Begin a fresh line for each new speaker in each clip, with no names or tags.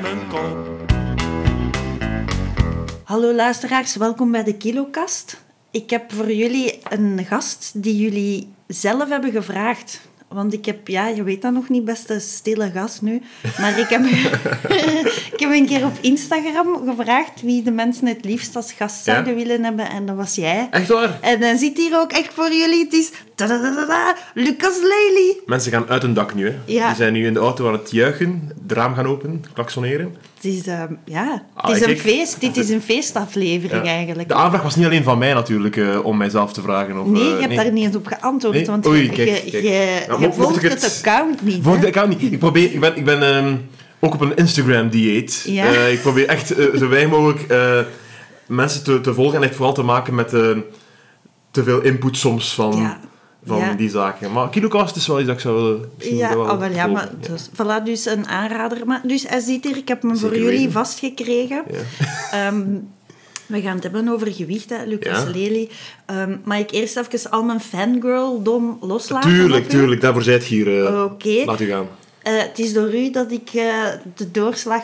mijn kop.
Hallo luisteraars, welkom bij de Kilokast. Ik heb voor jullie een gast die jullie zelf hebben gevraagd. Want ik heb, ja, je weet dat nog niet, beste stille gast nu. Maar ik heb, ik heb een keer op Instagram gevraagd wie de mensen het liefst als gast
Ja?
zouden willen hebben. En dat was jij.
Echt waar?
En dan zit hier ook echt voor jullie. Het is tadadadada, Lucas Lely.
Mensen gaan uit hun dak nu. Hè.
Ja.
Die zijn nu in de auto aan het juichen, het raam gaan openen, klaksoneren.
Het is, ehm, ja,
Ah,
het is een feest. Dit is een feestaflevering
Ja.
eigenlijk.
De aanvraag was niet alleen van mij natuurlijk, eh, om mijzelf te vragen. Of,
Nee,
eh,
je hebt daar niet eens op geantwoord,
Nee?
want
Oei,
je,
kijk,
je,
kijk.
je, volgt het,
het-
account niet. Hè?
de account niet. Ik, probeer, ik ben, ik ben ehm, ook op een Instagram-dieet.
Ja.
Eh, ik probeer echt zo weinig mogelijk mensen te, te volgen en echt vooral te maken met te veel input soms van,
Ja.
Van
Ja.
die zaken. Maar KiloCast is wel iets dat ik zou willen
Ja,
wel
oh, wel, ja, maar dus, voilà, dus een aanrader. Maar, dus hij zit hier, ik heb hem voor jullie
weten.
vastgekregen. Ehm, we gaan het hebben over gewicht, hè, Lucas
Ja.
Lely. Ehm, mag ik eerst even al mijn fangirl-dom loslaten?
Tuurlijk, tuurlijk. Daarvoor zijt je hier.
Oké.
Laat u gaan.
Eh, het is door u dat ik eh, de doorslag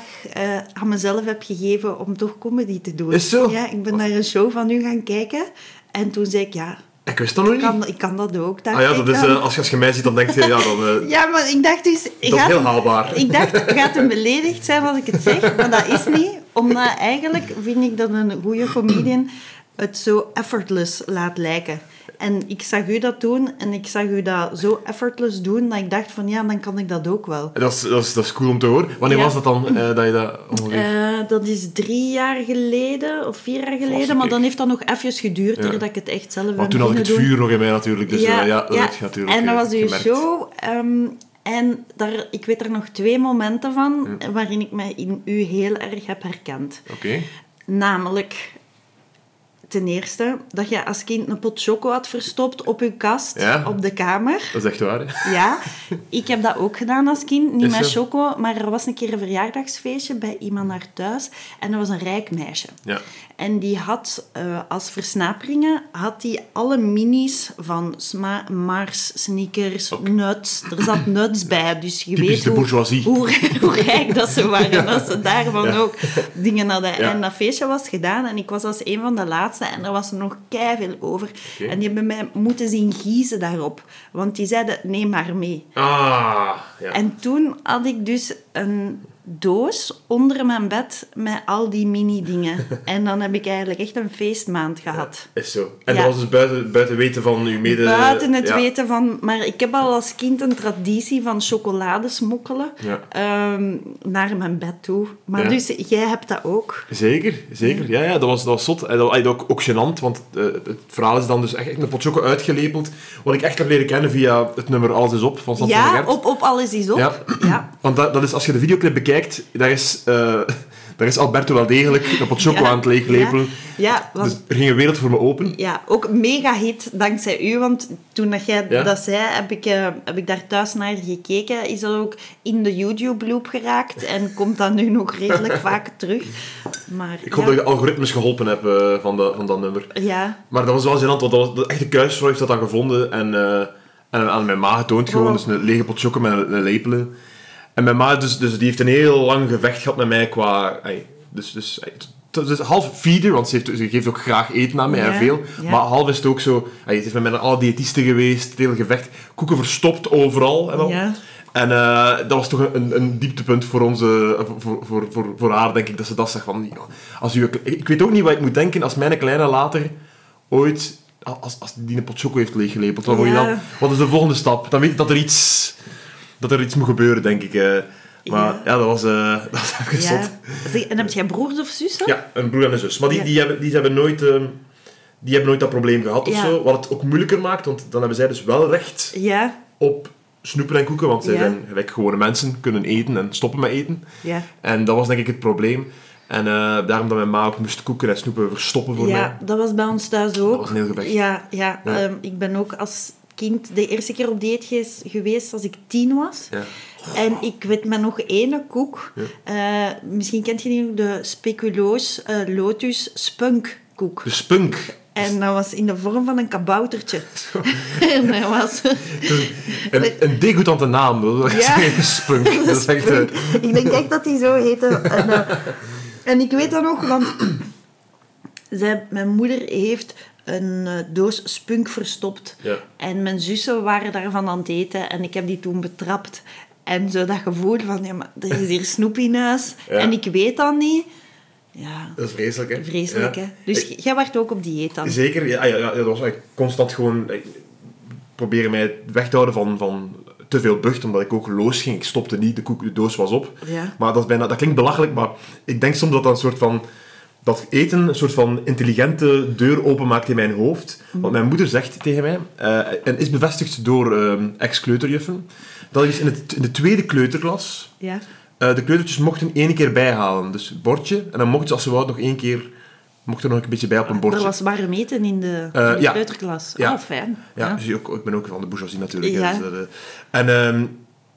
aan mezelf heb gegeven om toch comedy te doen.
Is zo?
Ja, ik ben naar een show van u gaan kijken. En toen zei ik, ja,
Ik wist dat nog
ik
niet.
kan, ik kan dat ook.
Ah ja,
ik
dat is,
dan.
eh, als, je, als je mij ziet, dan denk je, ja, dan, eh,
Ja, maar ik dacht dus...
dat is heel haalbaar.
Ik dacht, gaat hem beledigd zijn als ik het zeg? Maar dat is niet. Omdat eigenlijk vind ik dat een goede comedian het zo effortless laat lijken. En ik zag u dat doen en ik zag u dat zo effortless doen dat ik dacht van ja, dan kan ik dat ook wel.
Dat is, dat, is, dat is cool om te horen. Wanneer
Ja.
was dat dan, eh, dat je dat ongeveer...
Eh, dat is drie jaar geleden of vier jaar geleden, maar dan heeft dat nog even geduurd
Ja.
voordat ik het echt zelf
maar toen had ik het
doen.
vuur nog in mij natuurlijk, dus ja, ja, dat heb je natuurlijk
En dat
eh,
was uw
gemerkt.
show. ehm, en daar, ik weet er nog twee momenten van waarin ik mij in u heel erg heb herkend.
Oké.
Namelijk, ten eerste, dat je als kind een pot choco had verstopt op uw kast,
Ja.
op de kamer.
Dat is echt waar, hè?
Ja, ik heb dat ook gedaan als kind. Niet
Is
met
zo?
choco, maar er was een keer een verjaardagsfeestje bij iemand naar thuis. En dat was een rijk meisje.
Ja.
En die had eh, als versnaperingen had die alle minis van Sma Mars, sneakers, nuts. Er zat nuts bij, dus je
Typisch
weet
de
hoe, hoe, hoe rijk dat ze waren. Dat ze daarvan
Ja.
ook dingen hadden.
Ja.
En dat feestje was gedaan en ik was als een van de laatste en er was er nog veel over. En die hebben mij moeten zien giezen daarop. Want die zeiden, neem maar mee.
Ah, ja.
En toen had ik dus een doos onder mijn bed met al die mini-dingen. En dan heb ik eigenlijk echt een feestmaand gehad.
Is zo. En
Ja.
dat was dus buiten, buiten weten van uw mede...
Buiten het
ja.
weten van... Maar ik heb al als kind een traditie van chocolade smokkelen ehm, naar mijn bed toe. Maar dus jij hebt dat ook.
Zeker, zeker. Ja, ja dat, was, dat was zot. En dat was ook, ook gênant, want eh, het verhaal is dan dus echt, echt een pot choco uitgelepeld. Wat ik echt heb leren kennen via het nummer Alles is op van de
Ja, op, op alles is op.
Ja. Want dat, dat is, als je de videoclip bekijkt, daar is, eh, daar is Alberto wel degelijk een pot choco
Ja.
aan het leeglepelen.
Ja,
Dus er ging een wereld voor me open.
Ja, ook mega hit dankzij u. Want toen dat jij dat zei, heb ik, eh, heb ik daar thuis naar gekeken. Is dat ook in de YouTube-loop geraakt. En komt dat nu nog redelijk vaak terug. Maar
Ik hoop dat je de algoritmes geholpen hebt eh, van, de, van dat nummer.
ja,
Maar dat was wel gênant, want dat was, de echte kuisvrouw heeft dat dan gevonden en, en aan mijn ma getoond gewoon.
Oh.
Dus een lege pot choco met een, een lepelen. En mijn ma, dus, dus die heeft een heel lang gevecht gehad met mij qua... dus, dus, het is half feeder, want ze, heeft, ze geeft ook graag eten aan mij,
Ja,
en veel.
ja.
Maar half is het ook zo... ze is met mij naar alle diëtisten geweest, het hele gevecht. Koeken verstopt overal en al.
Ja.
En eh, dat was toch een, een dieptepunt voor, onze, voor, voor, voor, voor haar, denk ik, dat ze dat zegt van... ja, Als u, ik weet ook niet wat ik moet denken als mijn kleine later ooit... Als, als die een pot choco heeft leeggelepeld, wat, moet je
Ja.
dan, wat is de volgende stap? Dan weet ik dat er iets, dat er iets moet gebeuren, denk ik. eh. Maar
Ja.
ja, dat was, eh dat was even
ja.
zot.
En heb jij broers of zussen?
Ja, een broer en een zus. Maar die,
Ja.
die, hebben, die, hebben nooit, ehm, die hebben nooit dat probleem gehad of zo. Wat het ook moeilijker maakt, want dan hebben zij dus wel recht
Ja,
op snoepen en koeken, want zij zijn gelijk gewone mensen, kunnen eten en stoppen met eten.
ja.
En dat was denk ik het probleem. En eh, daarom dat mijn ma ook moest koeken en snoepen verstoppen voor mij.
Ja, dat was bij ons thuis ook.
Dat was een heel gevecht.
Ja, ja,
Ja.
ehm, ik ben ook als kind de eerste keer op dieet gees- geweest als ik tien was.
Ja.
En ik weet me nog ene koek. Eh, misschien kent je die nog, de speculoos eh, lotus spunk koek.
De spunk.
En dat was in de vorm van een kaboutertje. en dat was...
Een, een degoutante naam, is
Ja.
spunk. Dat is echt... eh,
Ik denk echt dat die zo heette. En, en ik weet dat nog, want zij, mijn moeder heeft een eh, doos spunk verstopt.
Ja.
En mijn zussen waren daarvan aan het eten en ik heb die toen betrapt. En zo dat gevoel van, ja, maar er is hier snoep in huis
Ja.
en ik weet dat niet. Ja,
Dat is vreselijk, hè?
vreselijk,
Ja.
hè. Dus
Ik-
jij werd ook op dieet dan?
Zeker, ja, ja, ja, dat was eigenlijk constant gewoon... Ik probeerde mij weg te houden van, van te veel bucht, omdat ik ook los ging. Ik stopte niet, de, koek, de doos was op.
Ja.
Maar dat, is bijna, dat klinkt belachelijk, maar ik denk soms dat dat een soort van... Dat eten een soort van intelligente deur openmaakt in mijn hoofd. Want mijn moeder zegt tegen mij, eh, en is bevestigd door ehm, ex-kleuterjuffen, dat is in, het, in de tweede kleuterklas
Ja.
eh, de kleutertjes mochten één keer bijhalen. Dus het bordje, en dan mochten ze als ze wou nog één keer... Mocht er nog een beetje bij op een bordje.
Er was warm eten in de,
Eh,
in de
ja.
kleuterklas.
Ja.
Oh, fijn.
Ja, Dus ook, ik ben ook van de bourgeoisie natuurlijk.
Ja.
dus en ehm,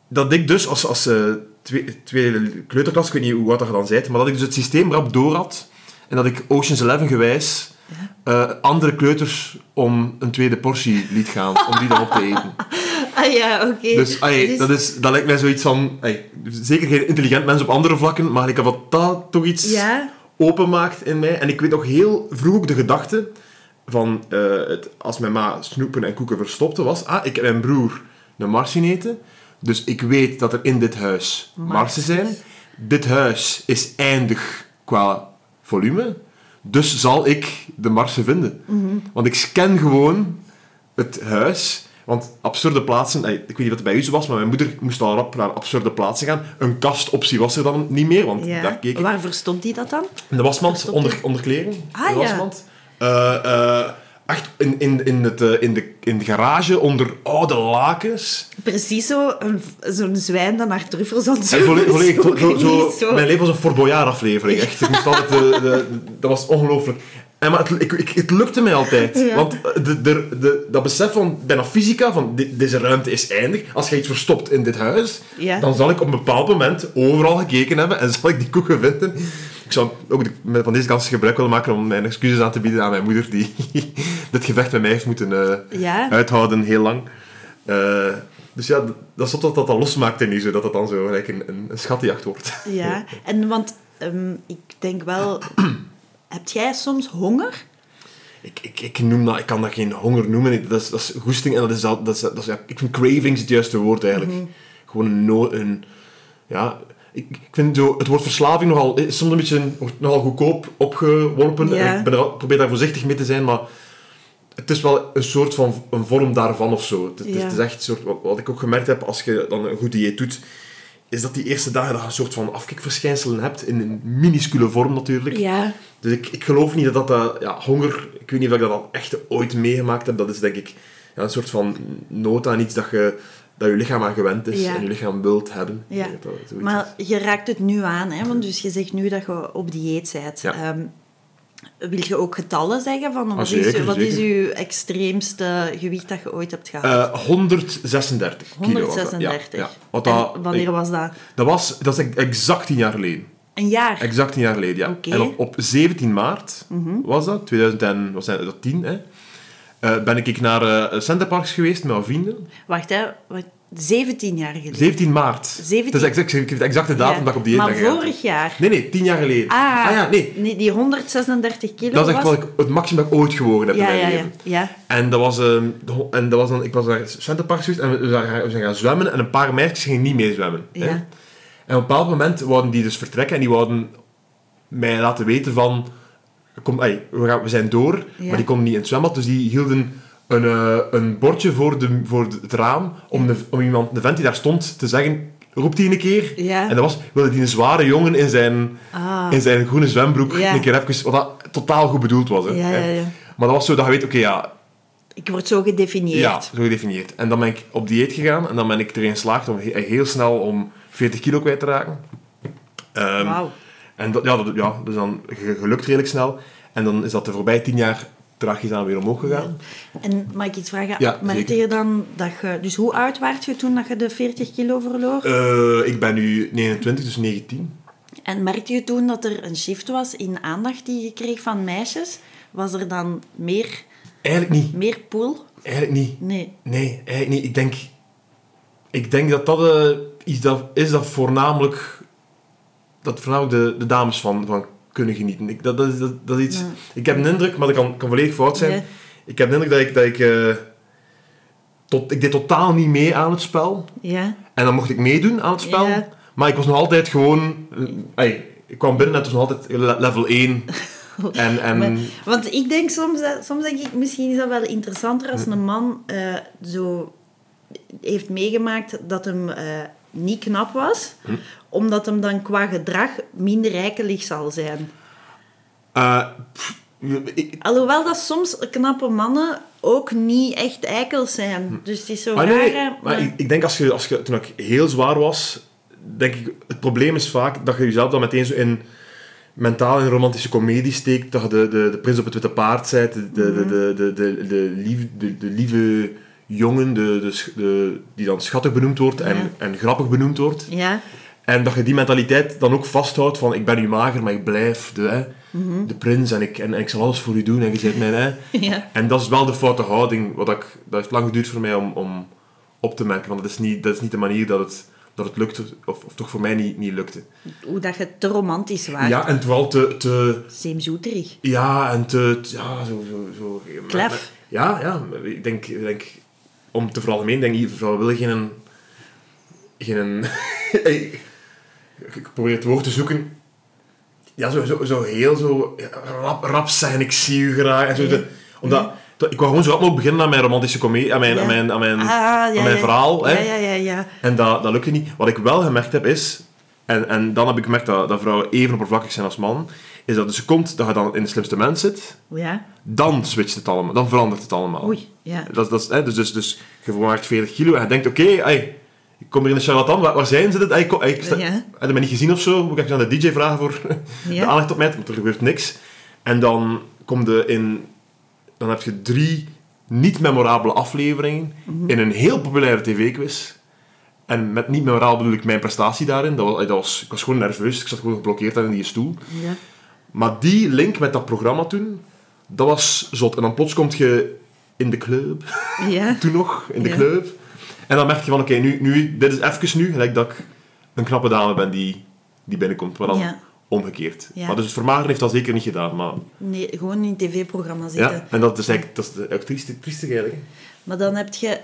dat ik dus als, als twee- tweede kleuterklas, ik weet niet hoe oud dat dan bent, maar dat ik dus het systeem rap door had en dat ik Ocean's Eleven gewijs eh, andere kleuters om een tweede portie liet gaan, om die dan op te eten.
Ah ja, oké.
Dus ai,
Dus-
dat, is, dat lijkt mij zoiets van... ai, zeker geen intelligent mens op andere vlakken, maar ik heb wat dat toch iets
Ja.
openmaakt in mij. En ik weet nog heel vroeg ook de gedachte van... eh, het, als mijn ma snoepen en koeken verstopte, was... Ah, ik en mijn broer een mars zien eten. Dus ik weet dat er in dit huis marsen zijn. Dit huis is eindig qua volume. Dus zal ik de marsen vinden. Want ik scan gewoon het huis. Want absurde plaatsen, ik weet niet wat het bij u zo was, maar mijn moeder moest al rap naar absurde plaatsen gaan. Een kastoptie was er dan niet meer, want
Ja.
daar keek ik.
Waar verstond hij dat dan?
In de wasmand, onder, onder kleren.
Ah,
de
ja.
wasmand. Eh, eh, echt in, in, in, het, eh, in, de, in de garage, onder oude lakens.
Precies zo, een- zo'n zwijn dat naar truffels aan het zoeken
Mijn leven was een Fort Boyard aflevering, echt. Ik moest altijd de, de, dat was ongelooflijk. En maar het, ik, ik, het lukte mij altijd.
Ja.
Want de, de, de, dat besef van, bijna fysica, van deze ruimte is eindig. Als je iets verstopt in dit huis,
Ja.
dan zal ik op een bepaald moment overal gekeken hebben en zal ik die koeken vinden. Ik zou ook de- van deze kans gebruik willen maken om mijn excuses aan te bieden aan mijn moeder, die dit gevecht met mij heeft moeten eh,
Ja.
uithouden heel lang. Eh, dus ja, dat is dat dat dan losmaakt in u, zodat het dan zo gelijk een, een, schattenjacht wordt.
Ja, en want ehm, ik denk wel... Heb jij soms honger?
Ik, ik, ik, noem dat, ik kan dat geen honger noemen. Ik- Dat is, dat is goesting en dat is, dat, dat is, dat is, ja, ik vind cravings het juiste woord eigenlijk. Gewoon een, no, een ja, ik, ik vind zo, het woord verslaving nogal, is soms een beetje wordt nogal goedkoop opgeworpen.
Ja.
Ik ben er, probeer daar voorzichtig mee te zijn, maar het is wel een soort van een vorm daarvan of zo. Het, is-
Ja.
het is echt een soort, wat, wat ik ook gemerkt heb als je dan een goed dieet doet, is dat die eerste dagen dat je een soort van afkikverschijnselen hebt, in een minuscule vorm natuurlijk.
Ja.
Dus ik, ik geloof niet dat dat... eh, ja, honger, ik weet niet of ik dat al echt ooit meegemaakt heb. Dat is denk ik ja, een soort van nood aan iets dat je, dat je lichaam aan gewend is
Ja.
en je lichaam wilt hebben.
Ja,
dat
maar je raakt het nu aan, hè? want dus je zegt nu dat je op dieet bent.
Ja.
Ehm, wil je ook getallen zeggen? Van, wat,
zeker,
is, wat is je extreemste gewicht dat je ooit hebt gehad?
Eh, 136 kilo. was dat.
136.
Ja, dat,
wanneer was dat?
dat was... Dat is exact tien jaar geleden.
Een jaar?
Exact tien jaar geleden, ja. En op, op 17 maart was dat, 2010, hè, eh, ben ik naar eh Centerparks geweest met mijn vrienden.
Wacht, hè. Wat, 17 jaar geleden.
17 maart.
17
Dat is exact, ik geef de exacte datum
Ja.
dat ik op dieet
Maar vorig jaar?
Nee, nee, 10 jaar geleden.
Ah,
ja, nee.
die 136 kilo
Dat is echt
was...
wat ik, het maximum dat ik ooit gewogen heb
Ja,
in mijn
ja, ja.
leven.
ja.
En dat was, ehm, de en dat was dan, ik was naar Centerparks geweest en we, we zijn, we zijn gaan zwemmen en een paar meisjes gingen niet mee zwemmen.
Ja.
Hè? En op een bepaald moment wouden die dus vertrekken en die wouden mij laten weten van, kom, we, gaan, we zijn door,
Ja.
maar die konden niet in het zwembad, dus die hielden een, eh, een bordje voor, de, voor het raam om, de, om iemand, de vent die daar stond, te zeggen, roept die een keer.
Ja.
En dat was, wilde die een zware jongen in zijn,
Ah.
in zijn groene zwembroek
Ja.
een keer even, wat dat totaal goed bedoeld was. Hè.
Ja, ja, ja.
Maar dat was zo dat je weet, oké, ja,
Ik word zo gedefinieerd.
ja, zo gedefinieerd. En dan ben ik op dieet gegaan en dan ben ik erin geslaagd om he- heel snel om 40 kilo kwijt te raken. Ehm,
Wauw.
En dat, ja, dat ja, dus dan ge- gelukt redelijk snel. En dan is dat de voorbije 10 jaar traagjes aan weer omhoog gegaan.
En mag ik iets vragen?
Ja,
dan dat je... Dus hoe oud werd je toen dat je de 40 kilo verloor?
Eh, ik ben nu 29, dus 19.
En merkte je toen dat er een shift was in aandacht die je kreeg van meisjes? Was er dan meer,
Eigenlijk niet.
meer pool?
Eigenlijk niet.
Nee.
Nee, eigenlijk niet. Ik denk, ik denk dat dat eh, iets dat is dat voornamelijk, dat voornamelijk de, de dames van, van kunnen genieten. Ik, dat, dat, dat, dat is iets,
Ja.
Ik heb een indruk, maar dat kan, kan volledig fout zijn. Ik heb de indruk dat ik, dat ik, eh, tot, ik deed totaal niet mee aan het spel.
Ja.
En dan mocht ik meedoen aan het spel.
Ja.
Maar ik was nog altijd gewoon... eh, ik kwam binnen en het was nog altijd le- level 1. En, en,
Maar- want ik denk soms, dat- soms denk ik, misschien is dat wel interessanter als een man eh, zo heeft meegemaakt dat hem niet knap was, omdat hem dan qua gedrag minder rijkelig zal zijn.
eh, pff, ik-
Alhoewel dat soms knappe mannen ook niet echt eikels zijn. Dus het is zo
Maar
raar,
nee,
hè,
maar
maar-
ik, ik denk als je, als je, toen ik heel zwaar was, denk ik, het probleem is vaak dat je jezelf dan meteen zo in mentaal in romantische comedie steekt, dat je de, de, de prins op het witte paard bent, de, de, de, de, de, de, de, lief, de, de lieve jongen, de, de, die dan schattig benoemd wordt en,
Ja.
en grappig benoemd wordt.
Ja,
En dat je die mentaliteit dan ook vasthoudt van ik ben nu mager, maar ik blijf de, hè,
Mhm.
de prins en ik, en, en ik zal alles voor u doen en je mijn... Hè.
ja.
En dat is wel de foute houding. Wat ik, dat heeft lang geduurd voor mij om, om op te merken. Want dat is niet, dat is niet de manier dat het, dat het lukte. Of, of toch voor mij niet, niet lukte.
Hoe dat je te romantisch waart.
Ja, en vooral te... te
Zeemzoeterig.
ja, en te... ja, zo... zo, zo
Klef.
Ja, ja. Ik denk... Ik denk om te veralgemeen, denk ik, vrouwen willen geen... Geen... ik probeer het woord te zoeken. Ja, zo, zo, zo heel zo rap, rap zijn, ik zie u graag. En zo omdat, Ik wou gewoon zo mogelijk beginnen aan mijn romantische comedie, aan mijn,
Ja.
aan mijn, aan mijn,
Ah, ja,
aan mijn
ja.
verhaal. Hè. En dat, dat lukte niet. Wat ik wel gemerkt heb is, en, en dan heb ik gemerkt dat, dat vrouwen even oppervlakkig zijn als man, is dat de seconde dat je dan in de slimste mens zit,
Ja.
dan switcht het allemaal, dan verandert het allemaal.
Oei, ja.
Dat, dat hè, dus, dus, dus je vermaakt 40 kilo en je denkt, oké, ik kom hier in de charlatan, waar, waar zijn ze dit? Kom, ik sta-
Ja.
Heb je mij niet gezien of zo? Moet ik aan de DJ vragen voor
Ja.
de aandacht op mij? Want er gebeurt niks. En dan kom je in... Dan heb je drie niet-memorabele afleveringen
Mhm.
in een heel populaire tv-quiz. En met niet memorabel bedoel ik mijn prestatie daarin. Dat was, ey, dat was, ik was gewoon nerveus. Ik zat gewoon geblokkeerd daar in die stoel.
ja.
Maar die link met dat programma toen, dat was zot. En dan plots kom je in de club
Ja.
toen nog, in de
Ja.
club. En dan merk je van, oké, nu, nu, dit is even nu, gelijk dat ik een knappe dame ben die, die binnenkomt. Maar dan omgekeerd. Maar dus het vermageren heeft dat zeker niet gedaan. Maar,
Nee, gewoon in een tv-programma zitten.
ja, en dat is eigenlijk, dat is de, triestig eigenlijk.
Maar dan heb je...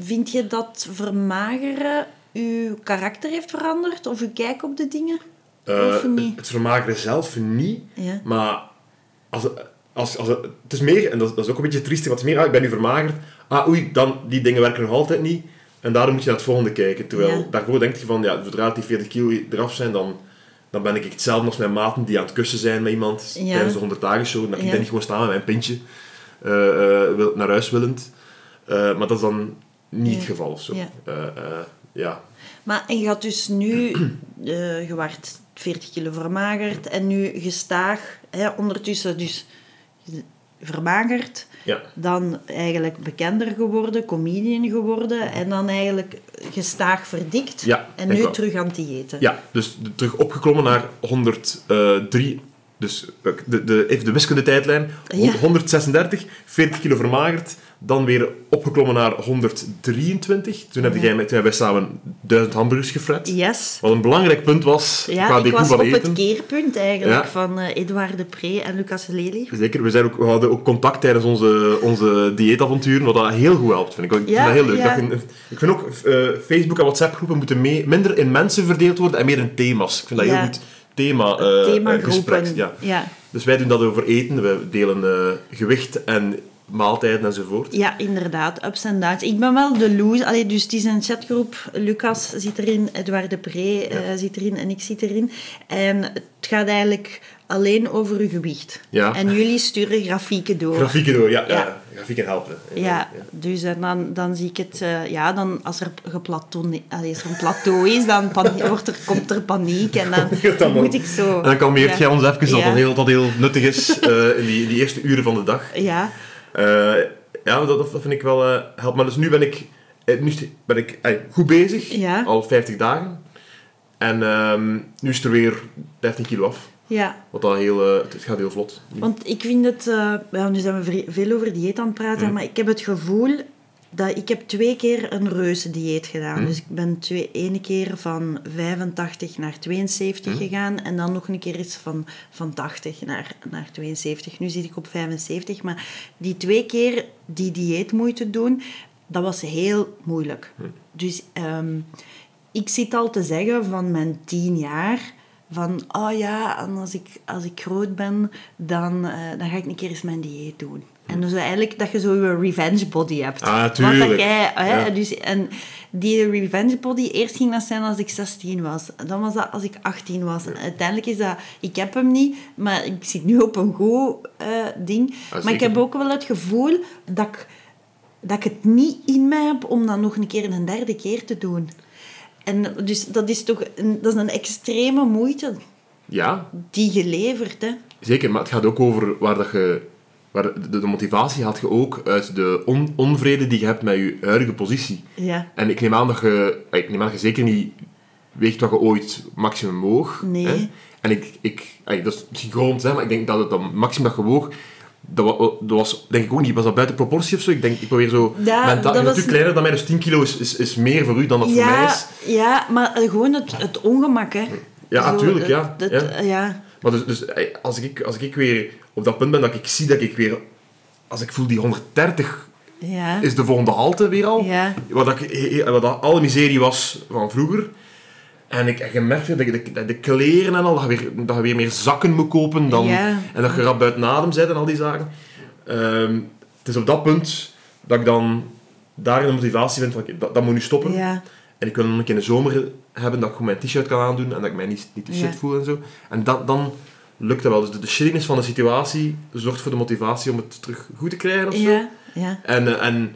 Vind je dat vermageren uw karakter heeft veranderd? Of uw kijk op de dingen? Of
Eh,
niet?
het vermageren zelf niet,
Ja.
maar als, als, als, het is meer, en dat, is- dat is ook een beetje want het is meer, ah, ik ben nu vermagerd, ah oei, dan, die dingen werken nog altijd niet, en daarom moet je naar het volgende kijken. Terwijl
Ja.
daarvoor denk je van, ja, zodra die 40 kilo eraf zijn, dan, dan ben ik hetzelfde als mijn maten die aan het kussen zijn met iemand
Ja.
tijdens de 100 dagen show, dat ik niet gewoon sta met mijn pintje, eh, eh, naar huis willend. Eh, maar dat is dan niet het geval of zo.
Ja.
Eh, eh, ja.
Maar en je had dus nu... eh je werd 40 kilo vermagerd. En nu gestaag... Hè, ondertussen dus vermagerd.
ja.
Dan eigenlijk bekender geworden, comedian geworden. En dan eigenlijk gestaag verdikt.
Ja,
en nu terug aan het diëten.
Ja, dus terug opgeklommen naar 103. Dus de, de, even de wiskundetijdlijn.
Ja.
136, 40 kilo vermagerd. Dan weer opgeklommen naar 123. Toen, heb jij, met- toen hebben wij samen 1000 hamburgers gefret.
Yes.
Wat een belangrijk punt was
Ja,
qua
ik was op
eten.
het keerpunt eigenlijk
Ja.
van eh Edouard de Pre en Lucas Lely.
Zeker, we, zijn ook, we hadden ook contact tijdens onze, onze dieetavonturen, wat dat heel goed helpt, vind ik. Ik
Ja,
vind dat heel leuk. Dat ik vind ook, eh, Facebook en WhatsApp groepen moeten mee, minder in mensen verdeeld worden en meer in thema's. Ik vind dat heel goed thema,
Themagroepen.
gesprek. Ja.
ja.
Dus wij doen dat over eten, we delen gewicht en maaltijden enzovoort.
Ja, inderdaad. Ups en downs. Ik ben wel de loose. Allee, dus het is een chatgroep. Lucas zit erin, Edouard de Pre eh, zit erin en ik zit erin. En het gaat eigenlijk alleen over uw gewicht.
Ja.
En jullie sturen grafieken door.
Grafieken door, ja. ja.
Ja.
grafieken helpen.
Ja, dus en dan, dan zie ik het... eh, ja, dan als er, als er een plateau is, dan wordt er, komt er paniek. En dan,
Dan-
moet ik zo...
En dan kalmeert
ja.
jij ons even dat
Ja.
dat heel, dat heel nuttig is eh, in, die, in die eerste uren van de dag.
Ja,
Eh, ja, dat, dat vind ik wel eh helpt. Maar dus nu ben ik, eh, nu ben ik eh, goed bezig,
Ja.
al 50 dagen. En ehm, nu is er weer 13 kilo af.
Ja,
Wat dat heel, eh, het gaat heel vlot.
want ik vind het... eh, ja, nu zijn we veel over dieet aan het praten,
Mhm.
maar ik heb het gevoel dat ik heb twee keer een reuze dieet gedaan.
Mhm.
Dus ik ben twee, ene keer van 85 naar 72
Mhm.
gegaan en dan nog een keer eens van, van 80 naar, naar 72. Nu zit ik op 75, maar die twee keer die dieet moeten doen, dat was heel moeilijk.
Mhm.
Dus ehm, ik zit al te zeggen van mijn tien jaar van, oh ja, en als ik, als ik groot ben, dan, eh, dan ga ik een keer eens mijn dieet doen. En dus eigenlijk dat je zo je revenge body hebt.
Ah,
Wat
tuurlijk.
dat jij, hè,
Ja.
dus, en die revenge body, eerst ging dat zijn als ik 16 was. Dan was dat als ik 18 was. En uiteindelijk is dat, ik heb hem niet, maar ik zit nu op een goed eh, ding. maar ik heb ook wel het gevoel dat ik, dat ik het niet in mij heb om dat nog een keer een derde keer te doen. En dus dat is toch een, dat is een extreme moeite
Ja,
die je levert. Hè?
zeker. Maar het gaat ook over waar dat je... Waar de, de motivatie haalt je ook uit de on- onvrede die je hebt met je huidige positie.
Ja.
En ik neem aan dat je, ik neem aan dat je zeker niet weegt wat je ooit maximum woog.
Nee.
Hè? En ik, ik, dat is misschien grond, hè, maar ik denk dat het dan maximum dat je woog, dat was, dat was denk ik ook niet, was dat buiten proportie of zo? Ik denk, ik probeer zo,
Ja, dat was-
natuurlijk kleiner dan mij, dus 10 kilo is, is, is meer voor u dan dat voor mij is.
ja, maar gewoon het, het ongemak. Hè.
Ja, natuurlijk, ja.
Dat,
Ja.
dat- ja.
Maar dus, dus ey, als, ik, als ik weer op dat punt ben dat ik zie dat ik weer, als ik voel die 130
Ja.
is de volgende halte weer al.
Ja.
Wat, ik, wat dat alle miserie was van vroeger. En ik en je merkte dat je de, de kleren en al, dat je, weer, dat je weer meer zakken moet kopen dan,
Ja.
en dat je rap buiten adem bent en al die zaken. Ehm, het is op dat punt dat ik dan daar de motivatie vind van dat, dat moet nu stoppen. En ik wil nog een keer in de zomer hebben dat ik gewoon mijn t-shirt kan aandoen en dat ik mij niet, niet te shit
Ja.
voel en zo. En dat, dan lukt dat wel. Dus de, de shittiness van de situatie zorgt voor de motivatie om het terug goed te krijgen of zo.
Ja. Ja.
En, eh, en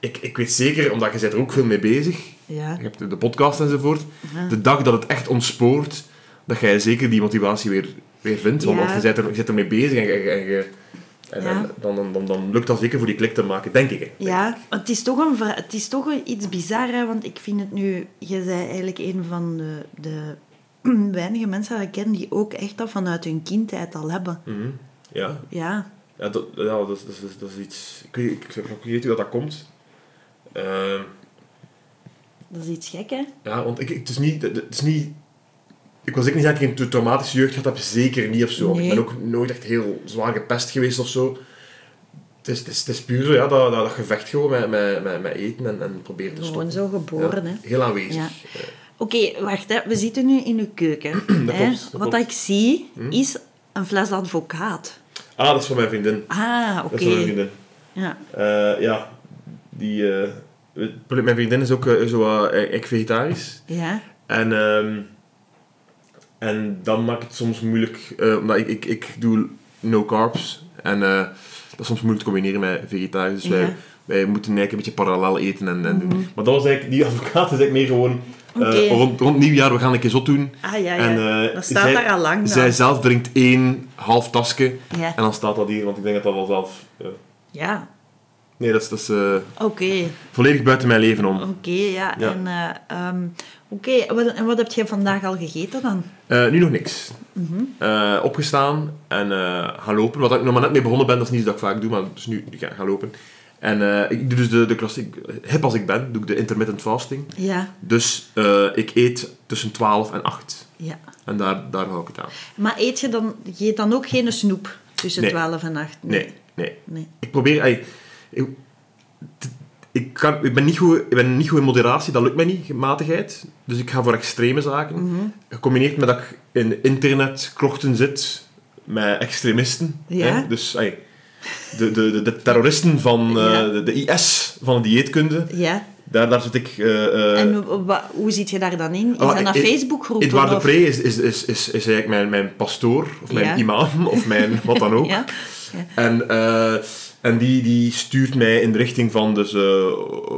ik, ik weet zeker, omdat je bent er ook veel mee bezig,
Ja.
je hebt de- de podcast enzovoort,
Ja.
de dag dat het echt ontspoort, dat jij zeker die motivatie weer, weer vindt. Want,
Ja.
want je bent er, je bent ermee bezig en, je- en, je- en,
Ja.
dan, dan, dan, dan lukt dat zeker voor die klik te maken, denk ik.
Ja, het is toch, een, het is toch iets bizar, hè, want ik vind het nu... Je bent eigenlijk een van de, de weinige mensen die ik ken die ook echt dat vanuit hun kindheid al hebben.
Mhm. Ja,
Ja,
ja, dat, ja dat, is, dat, is, dat is iets... Ik weet, ik, ik weet niet hoe dat, dat komt. Ehm,
dat is iets gek, hè?
ja, want ik- het, is niet, het is niet... Ik wil zeker niet zeggen dat ik een traumatische jeugd gehad heb, zeker niet of zo.
Nee.
Ik ben ook nooit echt heel zwaar gepest geweest of zo. Het is, het is, het is puur zo, ja, dat, dat, dat gevecht gewoon met, met, met, met eten en, en proberen te
Gewoon
stoppen.
zo geboren,
Ja,
hè?
Heel aanwezig.
Ja. Oké, wacht, hè. we zitten nu in uw keuken.
Dat
hè.
klopt, dat
Wat
klopt.
dat ik zie,
Hm?
is een fles advocaat.
Ah, dat is van mijn vriendin.
Ah,
Dat
oké.
is van mijn vriendin.
Ja.
Eh, ja, die... eh, mijn vriendin is ook eh, zo ik vegetarisch.
Ja.
En, ehm, en dan maakt het soms moeilijk, eh, omdat ik, ik, ik doe no carbs. En eh, dat is soms moeilijk te combineren met vegetarisch. Dus wij,
Ja.
wij moeten eigenlijk een beetje parallel eten en, en doen. Maar dat was eigenlijk, die advocaat is eigenlijk meer gewoon eh, rond, rond nieuwjaar, we gaan een keer zot doen.
Ah, ja, ja.
En,
dat staat
zij-
daar al lang.
Zij zelf drinkt één half tasje
Ja.
en dan staat dat hier, want ik denk dat dat wel zelf... ja.
Ja,
Nee, dat is, dat is
oké.
volledig buiten mijn leven om.
Oké, ja.
Ja.
En, eh, ehm, oké, en wat heb jij vandaag al gegeten dan?
Eh, nu nog niks. Eh, opgestaan en eh, gaan lopen. Wat ik nog maar net mee begonnen ben, dat is niet dat ik vaak doe, maar dus nu ga gaan lopen. En ik doe dus de, de klassiek, hip als ik ben, doe ik de intermittent fasting.
Ja,
Dus ik eet tussen 12 en 8.
ja.
En daar, daar hou ik het aan.
Maar eet je dan, je eet dan ook geen snoep tussen
Nee.
12 en 8?
Nee, nee.
nee.
Ik probeer... ey, ik, ik, kan, ik, ben niet goed, ik ben niet goed in moderatie, dat lukt mij niet, matigheid. Dus ik ga voor extreme zaken.
Mhm.
Gecombineerd met dat ik in internetkrochten zit met extremisten.
Ja.
Hè? Dus de, de, de, de terroristen van eh,
Ja.
de, de IS, van de dieetkunde,
Ja.
daar, daar zit ik... eh, eh,
En hoe zit je daar dan in? Is
Ah,
dat een
ik-
Facebookgroep?
Edouard
of-
Depree is, is, is, is, is eigenlijk mijn, mijn pastoor, of mijn imam, of mijn wat dan ook. En, en die, die stuurt mij in de richting van dus, eh,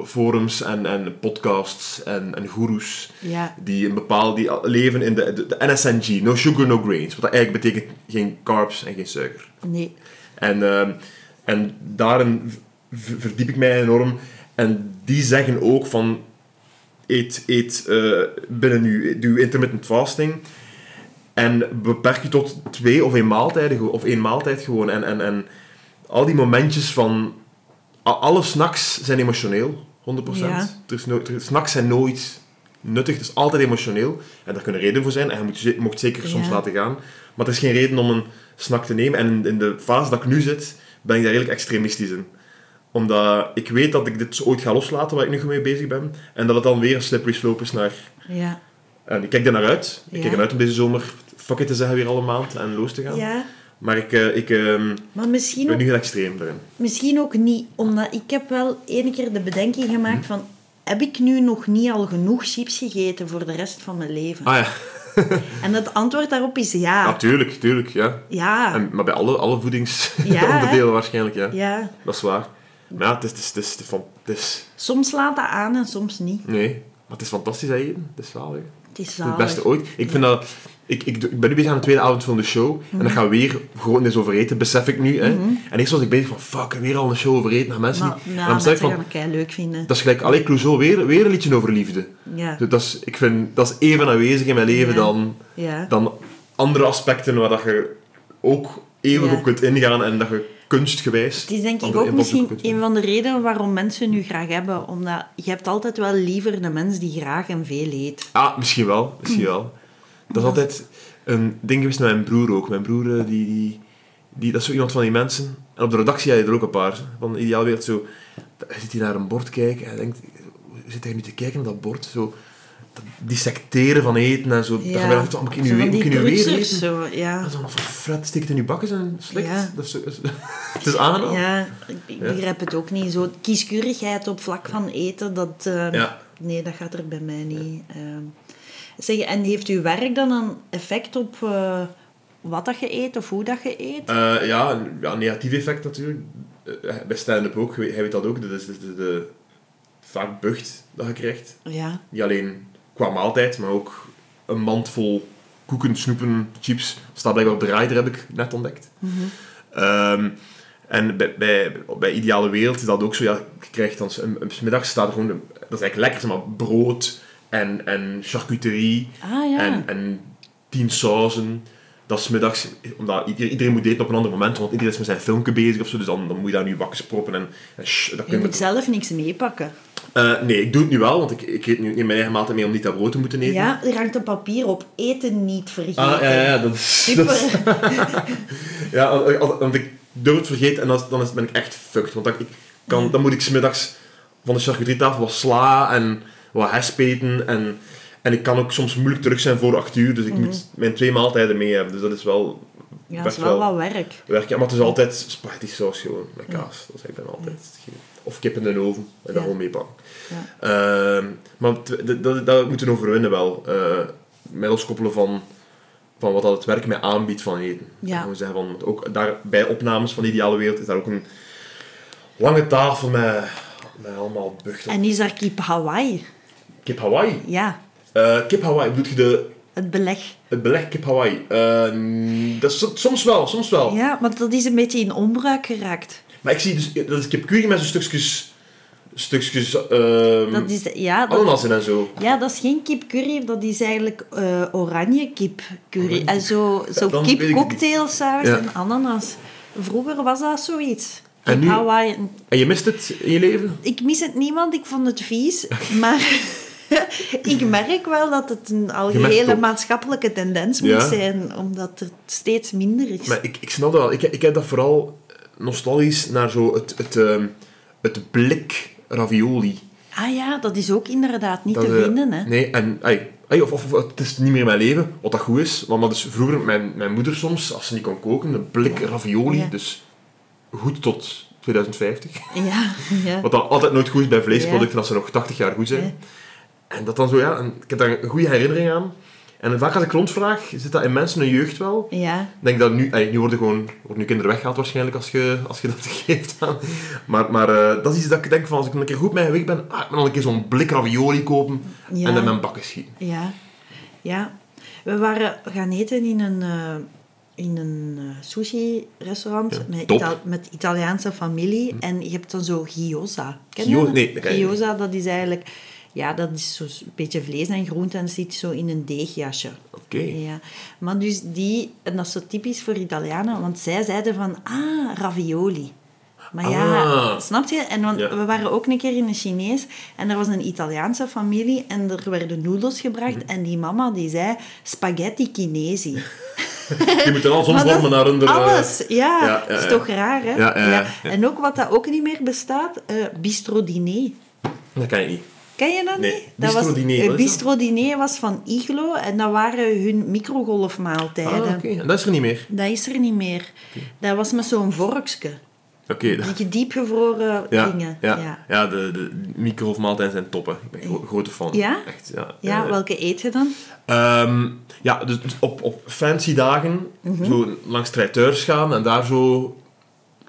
forums en, en podcasts en, en goeroes
Ja.
die een bepaalde die leven in de, de, de NSNG, no sugar, no grains. Wat dat eigenlijk betekent geen carbs en geen suiker.
Nee.
En, ehm, en daarin verdiep ik mij enorm. En die zeggen ook van... Eet, eet eh, binnen uw, doe intermittent fasting. En beperk je tot twee of één maaltijden, of één maaltijd gewoon. En, en, en al die momentjes van... Alle snacks zijn emotioneel, 100%.
Ja.
Er is no, er, snacks zijn nooit nuttig, het is altijd emotioneel. En daar kunnen redenen voor zijn, en je moet, mocht zeker soms
Ja.
laten gaan. Maar er is geen reden om een snack te nemen. En in, in de fase dat ik nu zit, ben ik daar redelijk extremistisch in. Omdat ik weet dat ik dit ooit ga loslaten, waar ik nu mee bezig ben. En dat het dan weer een slippery slope is naar...
Ja.
En ik kijk er naar uit. Ik
Ja.
kijk er uit om deze zomer fuck it te zeggen weer alle maand en los te gaan.
ja.
Maar ik, eh, ik ehm,
Maar misschien
ben
ook,
nu heel extreem daarin.
misschien ook niet, omdat ik heb wel ene keer de bedenking gemaakt
Mhm.
van... Heb ik nu nog niet al genoeg chips gegeten voor de rest van mijn leven?
Ah ja,
En het antwoord daarop is ja.
natuurlijk, tuurlijk, ja.
Ja.
En, maar bij alle, alle
Ja,
voedingsonderdelen waarschijnlijk, ja.
Ja.
Dat is waar. Maar ja, het is, het is, het is, het
Soms laat dat aan en soms niet.
Nee, maar het is fantastisch hè, eten. Het is zalig.
Het is
Het beste ooit. Ik, vind dat, ik, ik, ik ben nu bezig aan de tweede avond van de show. En dat gaat weer gewoon eens over eten, besef ik nu. Hè. En eerst was ik bezig van, fuck, weer al een show over eten. Naar mensen
Maar,
en
nou,
dan
mensen gaan leuk vinden.
dat is gelijk, Allee Clouseau, weer, weer een liedje over liefde.
Ja.
Dus dat is, ik vind, dat is even aanwezig in mijn leven
Ja.
dan,
Ja.
dan andere aspecten waar dat je ook eeuwig op kunt ingaan en dat je kunstgewijs...
Het is denk ik ook misschien een van de redenen waarom mensen nu graag hebben. Omdat je hebt altijd wel liever de mens die graag en veel eet.
Ah, misschien wel. Misschien wel. Dat is altijd een ding geweest met mijn broer ook. Mijn broer, eh, die, die, die, dat is zo iemand van die mensen. En op de redactie had je er ook een paar. Van de Ideaalwereld zo... Hij zit hier naar een bord kijken en hij denkt... Zit hij nu te kijken naar dat bord? Zo... Dissecteren van eten en zo. Dan gaan wij altijd, oh, moet ik nu, moet ik nu weer
prutsers,
eten?
zo, ja.
En van Fred steekt in je bakken en slikt.
Ja.
Dat is, het is aangenaam.
Ja, ik ik
Ja.
begrijp het ook niet. Zo kieskeurigheid op vlak van eten, dat... eh,
Ja.
Nee, dat gaat er bij mij niet. ehm. zeg, en heeft uw werk dan een effect op eh, wat dat je eet of hoe dat je eet?
Eh, ja, een- ja, negatief effect natuurlijk. Eh, bij stand-up ook, hij weet dat ook. Dat is de, de, de, vaak bucht dat je krijgt.
Ja.
Niet alleen qua maaltijd, maar ook een mand vol koeken, snoepen, chips. Staat blijkbaar op de rider, heb ik net ontdekt. Ehm, en bij, bij, bij Ideale Wereld is dat ook zo. Ja, je krijgt dan... Een, een, middags staat er gewoon... dat is eigenlijk lekker, zeg maar brood en, en charcuterie
Ah ja.
en, en tien sauzen. Dat is middags, omdat iedereen, iedereen moet eten op een ander moment, want iedereen is met zijn filmpje bezig of zo, dus dan, dan moet je daar nu bakken proppen en, dat
je
kun je-
moet zelf niks meepakken.
Eh, nee, ik doe het nu wel, want ik, ik eet nu neem mijn eigen maaltijd mee om niet dat brood te moeten eten.
Ja, er hangt een papier op. Eten niet vergeten.
Ah, ja, ja, dat is...
Super.
dat is- ja, want ik durf het vergeten en dan, dan is, ben ik echt fucked. Want dan, ik kan, dan moet ik smiddags van de charcuterietafel wat sla en wat hesp eten. En, en ik kan ook soms moeilijk terug zijn voor acht uur, dus ik moet mijn twee maaltijden mee hebben. Dus dat is wel
Ja, dat is wel
wel
wat werk.
werk. Ja, maar het is altijd spaghetti saus gewoon, met kaas. Dat is eigenlijk dan altijd. Of kip in de oven, en dat gewoon meepakken.
Ja.
Ehm, maar dat, dat, moeten we overwinnen wel. Met loskoppelen van, van wat dat het werk mij aanbiedt van eten.
Ja.
Zeggen van, ook daar, bij opnames van de Ideale Wereld is daar ook een lange tafel met, met allemaal buchten.
En is daar kip Hawaii?
Kip Hawaii.
Ja,
Eh, kip Hawaii, bedoel je de,
het beleg.
het beleg kip Hawaii? Eh, dat is, soms wel, soms wel.
Ja, want dat is een beetje in onbruik geraakt.
Maar ik zie dus, dat is kip curry met zo'n stukjes, stukjes ehm
Dat is, ja, dat,
en zo.
ja, dat is geen kip curry, dat is eigenlijk eh, oranje kip curry.
Oranje
En zo, zo kip cocktailsaus
Ja.
en ananas. Vroeger was dat zoiets.
En nu-
Hawaii.
En je mist het in je leven?
Ik mis het niet, want ik vond het vies. Maar ik merk wel dat het een algehele maatschappelijke tendens moet
Ja.
zijn, omdat het steeds minder is.
Maar ik, ik snap dat wel. Ik, ik heb dat vooral nostalgisch naar zo het, het, ehm, het blik ravioli.
Ah ja, dat is ook inderdaad niet
Dat,
te
eh,
vinden. Hè.
Nee, en... ai, ai, of, of, het is niet meer mijn leven, wat dat goed is. Want dat is vroeger mijn, mijn moeder soms, als ze niet kon koken, een blik ravioli.
Ja.
Dus goed tot 2050.
Ja, ja.
Wat dan altijd nooit goed is bij vleesproducten, als ze nog 80 jaar goed zijn. En dat dan zo, ja... En ik heb daar een goede herinnering aan. En vaak als ik rondvraag, zit dat in mensen hun jeugd wel.
Ja,
Ik denk dat nu, ey, nu worden gewoon worden nu kinderen weggehaald waarschijnlijk als je, als je dat geeft aan. Maar, maar eh, dat is iets dat ik denk van als ik een keer goed met mijn weg ben, ah, ik moet nog een keer zo'n blik ravioli kopen
Ja.
en dan mijn bakken schieten.
ja, ja. We waren gaan eten in een, eh, in een eh, sushi-restaurant
Ja,
met. Ita- met Italiaanse familie. En je hebt dan zo gyoza. Ken je dat?
nee, dat.
Gyoza, dat is eigenlijk Ja, dat is zo een beetje vlees en groente en zit zo in een deegjasje.
Oké.
Ja. Maar dus die, en dat is zo typisch voor Italianen, want zij zeiden van, ah, ravioli. Maar ja,
Ah.
snap je? En want
Ja.
we waren ook een keer in een Chinees en er was een Italiaanse familie en er werden noedels gebracht
Mhm.
en die mama die zei spaghetti Chinesi.
Je moet er
dat
omvormen
is
naar eh,
Alles, ja.
ja,
is toch raar, hè? En ook wat dat ook niet meer bestaat, eh bistro diner.
Dat kan je niet.
Ken je dat
Nee,
niet?
bistro
was,
diner,
eh,
is dat?
bistro diner was van Iglo en dat waren hun microgolfmaaltijden.
Ah. En dat is er niet meer.
Dat is er niet meer. Dat was met zo'n vorkje.
Oké. dat-
Die diepgevroren
Ja,
dingen.
ja,
ja.
ja. de, de microgolfmaaltijden zijn toppen. Ik ben gro- grote fan.
Ja?
Echt, ja.
Ja,
Eh,
welke eet je dan?
Ehm, ja, dus dus op, op fancy dagen
Mhm.
zo langs traiteurs gaan en daar zo...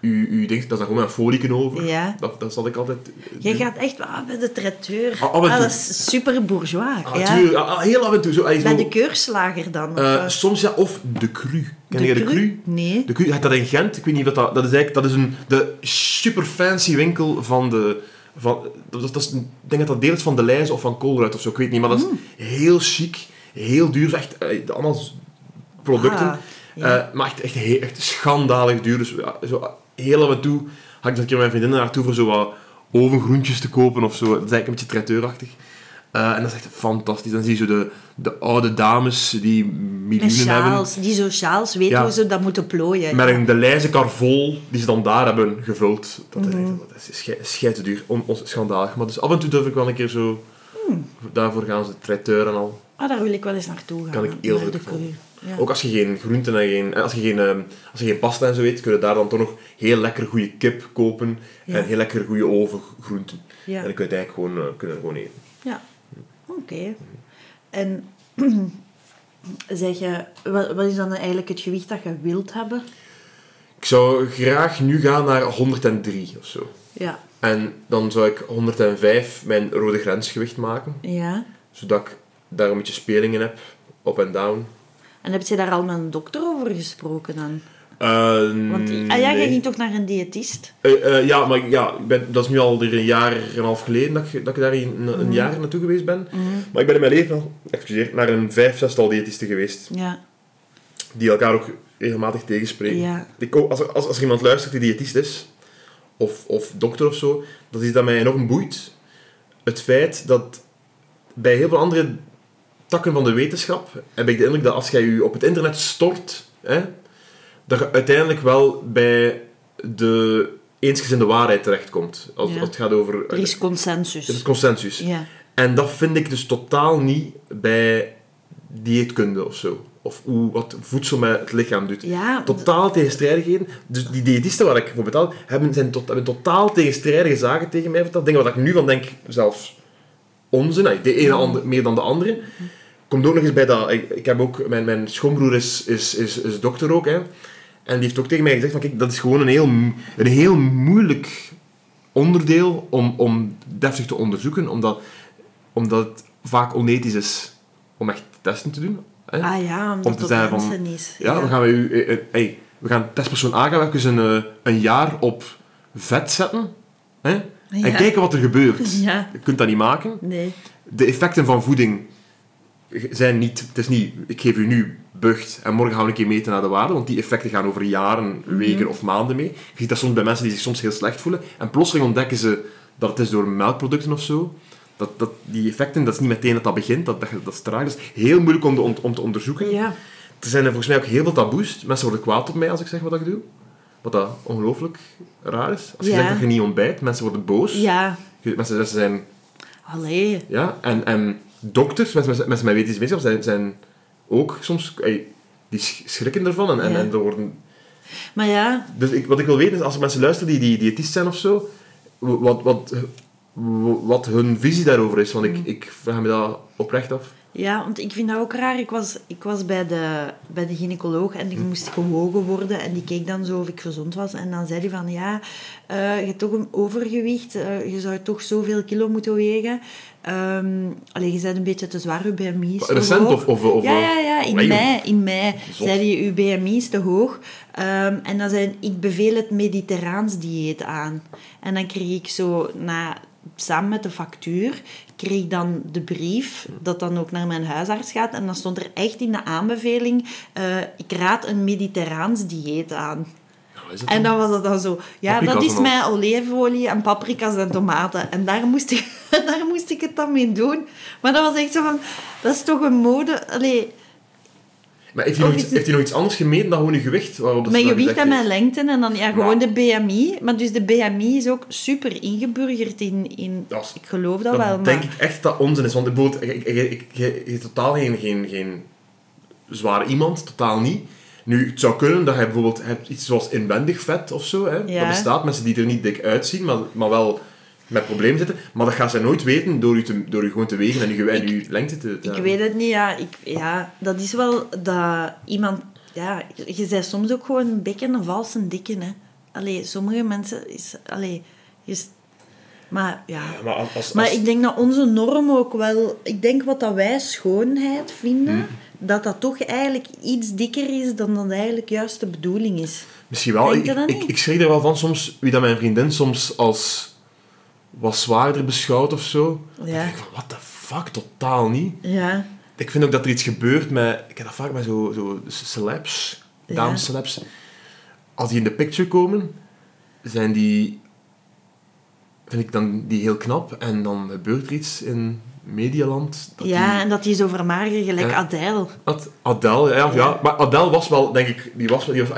U, u denkt, dat is gewoon een folieken over.
Ja.
Dat, dat zal ik altijd
Je
doen.
gaat echt ah, bij de traiteur.
Ah, toe.
dat is super bourgeois.
Ah,
ja.
Ah, ah, heel af en toe. Zo, ah, zo,
Bij de keurslager dan?
eh, soms ja, of de cru. Ken
De
je de
cru? Nee.
De cru, je hebt dat in Gent. Ik weet niet wat dat... Dat is eigenlijk dat is een, de super fancy winkel van de... Van, dat, dat is, ik denk dat dat deel is van de Leijze of van Colruyt of zo. Ik weet niet. Maar dat is
Mm.
heel chic. Heel duur. Echt, eh, allemaal producten.
Ah, ja.
Eh, maar echt, echt, echt schandalig duur. Dus ja, zo, heel af en toe had ik dat een keer mijn vriendinnen naartoe voor zo wat ovengroentjes te kopen of zo. Dat is eigenlijk een beetje traiteurachtig. Eh, en dat is echt fantastisch. Dan zie je zo de, de oude dames die miljoenen hebben.
die zo sjaals,
Ja.
hoe ze dat moeten plooien.
Met een de lijze kar vol die ze dan daar hebben gevuld. Dat is,
Mhm.
echt, dat is schei- scheiterduur. On, on- schandalig. Maar dus af en toe durf ik wel een keer zo...
Hmm.
Daarvoor gaan ze traiteur en al.
Ah, daar wil ik wel eens naartoe gaan.
Kan ik heel goed.
Ja.
Ook als je geen groenten en geen... Als je geen, ehm, als je geen pasta en zo eet, kun je daar dan toch nog heel lekker goede kip kopen.
Ja.
En heel lekker goede ovengroenten.
Ja.
En dan kun je het eigenlijk gewoon, eh, kun je gewoon eten.
Ja, oké. En zeg je, wat, wat is dan eigenlijk het gewicht dat je wilt hebben?
Ik zou graag nu gaan naar 103 of zo.
Ja.
En dan zou ik 105 mijn rode grensgewicht maken.
Ja.
Zodat ik daar een beetje spelingen heb. Up en down.
En heb je daar al met een dokter over gesproken dan?
Eh,
Want ah ja,
nee.
je ging toch naar een diëtist?
Eh, eh, ja, maar ja, ik ben, dat is nu al een jaar en een half geleden dat ik, dat ik daar een, een jaar naartoe geweest ben. Maar ik ben in mijn leven al, excuseer, naar een vijf, zestal diëtisten geweest.
Ja.
Die elkaar ook regelmatig tegenspreken.
Ja.
Ik, als, er- als, als er iemand luistert die diëtist is, of, of dokter of zo, dat is dat mij enorm boeit. Het feit dat bij heel veel andere takken van de wetenschap heb ik de indruk dat als jij je op het internet stort, hè, dat je uiteindelijk wel bij de eensgezinde waarheid terechtkomt. Als,
Ja.
als het gaat over...
Er is consensus.
Er is consensus.
Ja.
En dat vind ik dus totaal niet bij dieetkunde of zo. Of hoe, wat voedsel met het lichaam doet.
Ja,
Totaal tegenstrijdigheden. Dus die diëtisten waar ik voor betaal, hebben, zijn tot, hebben totaal tegenstrijdige zaken tegen mij verteld. Dingen waar ik nu van denk, zelfs onzin. De ene ander, meer dan de andere. Komt ook nog eens bij dat... Ik, ik heb ook... Mijn, mijn schoonbroer is, is, is, is dokter ook, hè. En die heeft ook tegen mij gezegd van, kijk, dat is gewoon een heel, een heel moeilijk onderdeel om, om deftig te onderzoeken, omdat, omdat het vaak onethisch is om echt testen te doen. Hè?
Ah ja,
Om
omdat
te zeggen
op
van,
is.
Ja, we gaan bij u, eh, eh, hey, we gaan testpersoon A gaan we even een, eh, een jaar op vet zetten. Hè? En kijken wat er gebeurt.
Ja.
Je kunt dat niet maken.
Nee.
De effecten van voeding zijn niet... Het is niet, ik geef u nu bucht en morgen gaan we een keer meten naar de waarde, want die effecten gaan over jaren, weken of maanden mee. Je ziet dat soms bij mensen die zich soms heel slecht voelen. En plotseling ontdekken ze dat het is door melkproducten of zo. Dat, dat die effecten, dat is niet meteen dat dat begint, dat, dat, dat is traag. Dat is heel moeilijk om, de, om, om te onderzoeken.
Ja.
Er zijn er volgens mij ook heel veel taboes. Mensen worden kwaad op mij als ik zeg wat ik doe. Wat dat ongelooflijk raar is. Als je
Ja.
zegt dat je niet ontbijt, mensen worden boos.
Ja.
Mensen zijn...
Allee.
Ja, en, en dokters, mensen, mensen met medische wetenschap, zijn, zijn ook soms... die sch- schrikken ervan en, en,
Ja.
en er worden...
Maar ja,
Dus ik, wat ik wil weten is, als er mensen luisteren die, die diëtist zijn of zo, wat, wat, wat hun visie daarover is. Want ik, ik vraag me dat oprecht af.
Ja, want ik vind dat ook raar. Ik was, ik was bij, de, bij de gynaecoloog en ik moest gewogen worden. En die keek dan zo of ik gezond was. En dan zei hij van, ja, eh, je hebt toch een overgewicht. eh, je zou toch zoveel kilo moeten wegen. Allee, je bent een beetje te zwaar, je BMI is te
Recent
hoog.
of... of, of
ja, ja, ja, in
Allee,
mei, in mei
Zot.
zei hij, uw BMI is te hoog. Ehm, en dan zei ik beveel het mediterraans dieet aan. En dan kreeg ik zo, na, samen met de factuur, kreeg dan de brief dat dan ook naar mijn huisarts gaat. En dan stond er echt in de aanbeveling, eh, ik raad een mediterraans dieet aan.
Ja, is het
En
dan?
was het dan zo, ja,
Paprika's
dat is mijn olijfolie en paprika's en tomaten. En daar moest, ik, daar moest ik het dan mee doen. Maar dat was echt zo van, dat is toch een mode... Allee,
Maar heeft hij, nog iets, heeft hij nog iets anders gemeten dan gewoon je gewicht? Waarop dat
mijn gewicht en mijn lengte en dan ja, gewoon de BMI. Maar dus de BMI is ook super ingeburgerd in... in
Dat is-
ik geloof dat,
Dan
wel,
denk
maar...
ik echt dat onzin is. Want ik, je hebt totaal geen, geen, geen zware iemand, totaal niet. Nu, het zou kunnen dat je bijvoorbeeld hebt iets zoals inwendig vet of zo. Hè.
Ja.
Dat bestaat, mensen die er niet dik uitzien, maar, maar wel met problemen zitten. Maar dat gaat zij nooit weten door je, te, door je gewoon te wegen en je, en je lengte te, te
Ik weet het niet, ja. Ik, ja. Dat is wel dat iemand... Ja, je bent soms ook gewoon een beetje een valse dikke, hè. Allee, sommige mensen is... Allee, is... Maar ja...
Ja, maar als, als,
Maar ik denk dat onze norm ook wel... Ik denk wat dat wij schoonheid vinden,
Hmm.
Dat dat toch eigenlijk iets dikker is dan dat eigenlijk juist de bedoeling is.
Misschien wel. Ik, ik, schrik er wel van soms, wie dat mijn vriendin soms als wat zwaarder beschouwt of zo. Dan
Ja.
denk ik van, what the fuck, totaal niet.
Ja.
Ik vind ook dat er iets gebeurt met... Ik heb dat vaak met zo, zo celebs,
Ja.
Als die in de picture komen, zijn die... Vind ik dan die heel knap. En dan gebeurt er iets in Medialand. Dat
ja,
die-
en dat die zo vermageren, gelijk
Ja.
Adele.
Ad- Adele, ja, ja. Maar Adele was wel, denk ik... Die was, wel- die was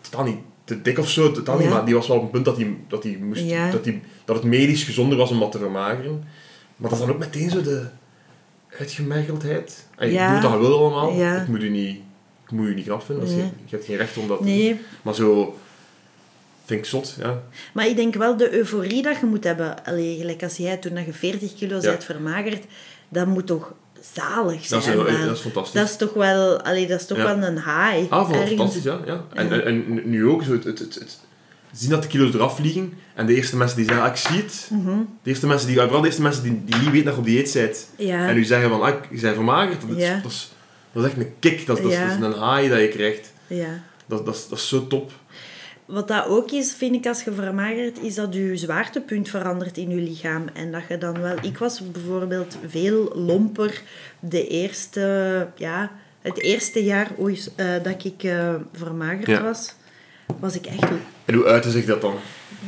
totaal niet te dik of zo, niet, maar die was wel op een punt dat, die, dat, die moest, dat, die, dat het medisch gezonder was om wat te vermageren. Maar dat is dan ook meteen zo de uitgemergeldheid. Ey,
Ja.
Doe wat je wil allemaal.
Ja.
Ik moet u niet, ik moet u niet knap vinden. Dat
Nee.
geen- je hebt geen recht om dat te
Nee,
Maar zo... Vind ik zot, ja.
Maar ik denk wel de euforie dat je moet hebben. Allee, gelijk als jij toen dat je 40 kilo bent vermagerd, dat moet toch zalig zijn.
Dat is, dat is fantastisch.
Dat is toch wel, allee, dat is toch
Ja.
wel een high.
Ah, fantastisch, ja. ja. En, en, en nu ook, zo het, het, het, het zien dat de kilo's eraf vliegen. En de eerste mensen die zeggen, ah, ik zie het. De eerste mensen die, vooral de eerste mensen die, die niet weten dat je op dieet bent.
Ja.
En nu zeggen van, ah, ik- je bent vermagerd. Dat dat, is, dat is echt een kick. Dat is, dat is,
Ja.
dat is een high dat je krijgt.
Ja.
Dat, dat, is, dat is zo top.
Wat dat ook is, vind ik, als je vermagert, is dat je zwaartepunt verandert in je lichaam. En dat je dan wel... Ik was bijvoorbeeld veel lomper de eerste... Ja, het eerste jaar oei, eh, dat ik eh, vermagerd
Ja.
was, was ik echt
En hoe uitte zich dat dan?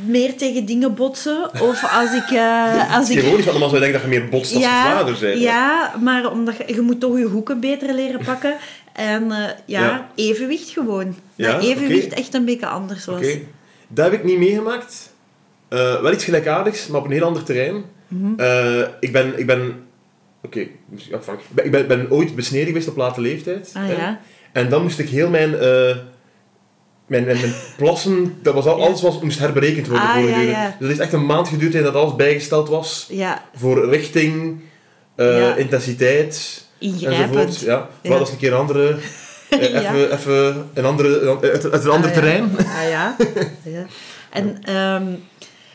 meer tegen dingen botsen. Of als ik... eh, als
is
ik
ironisch, want normaal zou je denken dat je meer botst als je zwaarder bent.
ja, maar omdat je, je moet toch je hoeken beter leren pakken. En eh, ja,
Ja.
evenwicht gewoon.
Ja,
dat evenwicht echt een beetje anders was.
Oké. Dat heb ik niet meegemaakt. Eh, wel iets gelijkaardigs, maar op een heel ander terrein.
Mhm.
Eh, ik ben... Ik ben Oké, ja, Frank. Ik ben, ik ben, ooit besneden geweest op late leeftijd.
Ah, ja.
En dan moest ik heel mijn... mijn, mijn, mijn plassen, dat was al,
Ja.
alles was, moest herberekend worden.
Ah,
voor
ja, ja.
Dus het heeft echt een maand geduurd dat alles bijgesteld was.
Ja,
Voor richting, intensiteit,
ingrijpend.
Ja.
Ja.
Wel, dat is een keer een andere... eh, even, even een andere, uit, uit een ander
Ah,
terrein.
Ah ja. ja. En ehm,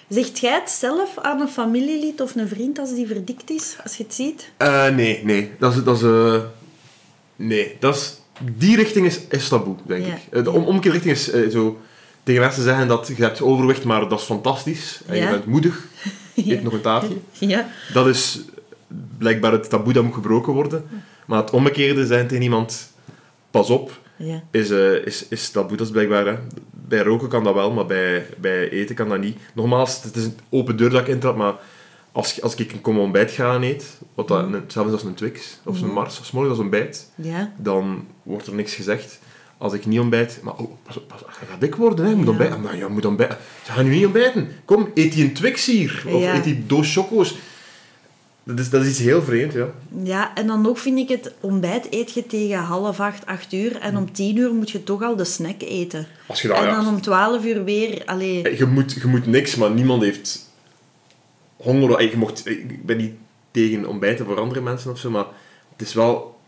zegt jij het zelf aan een familielid of een vriend als die verdikt is, als je het ziet?
Eh, nee, nee. Dat is... Dat is eh, nee, dat is... Die richting is, is taboe, denk ik. De om, omkeerrichting is zo... Tegen mensen zeggen dat je hebt overwicht, maar dat is fantastisch. En je bent moedig. Je hebt nog een taartje.
Ja.
Dat is blijkbaar het taboe dat moet gebroken worden. Maar het omgekeerde zijn tegen iemand... Pas op,
Ja.
is, eh, is, is taboe. Dat is blijkbaar... Hè. Bij roken kan dat wel, maar bij, bij eten kan dat niet. Nogmaals, het is een open deur dat ik intrap, maar... Als, als ik een kom ontbijt ga en eet, wat dat,
Mhm.
zelfs als een Twix of een Mars, of 's morgens als ontbijt,
Ja.
dan wordt er niks gezegd. Als ik niet ontbijt, maar oh, pas, op, pas, je gaat dik worden, hè. je moet
Ja.
ontbijten. Maar ja, je moet ontbijten. Ze gaan nu niet ontbijten. Kom, eet die een Twix hier. Of
Ja.
eet die doos choco's. Dat is, dat is iets heel vreemd, ja.
Ja, en dan nog vind ik het ontbijt eet je tegen half acht, acht uur. En om tien uur moet je toch al de snack eten.
Als je dat,
en
ja,
dan om twaalf uur weer. Allee,
je, moet, je moet niks, maar niemand heeft honger. Je mocht, ik ben niet tegen ontbijten voor andere mensen of zo, maar het is wel...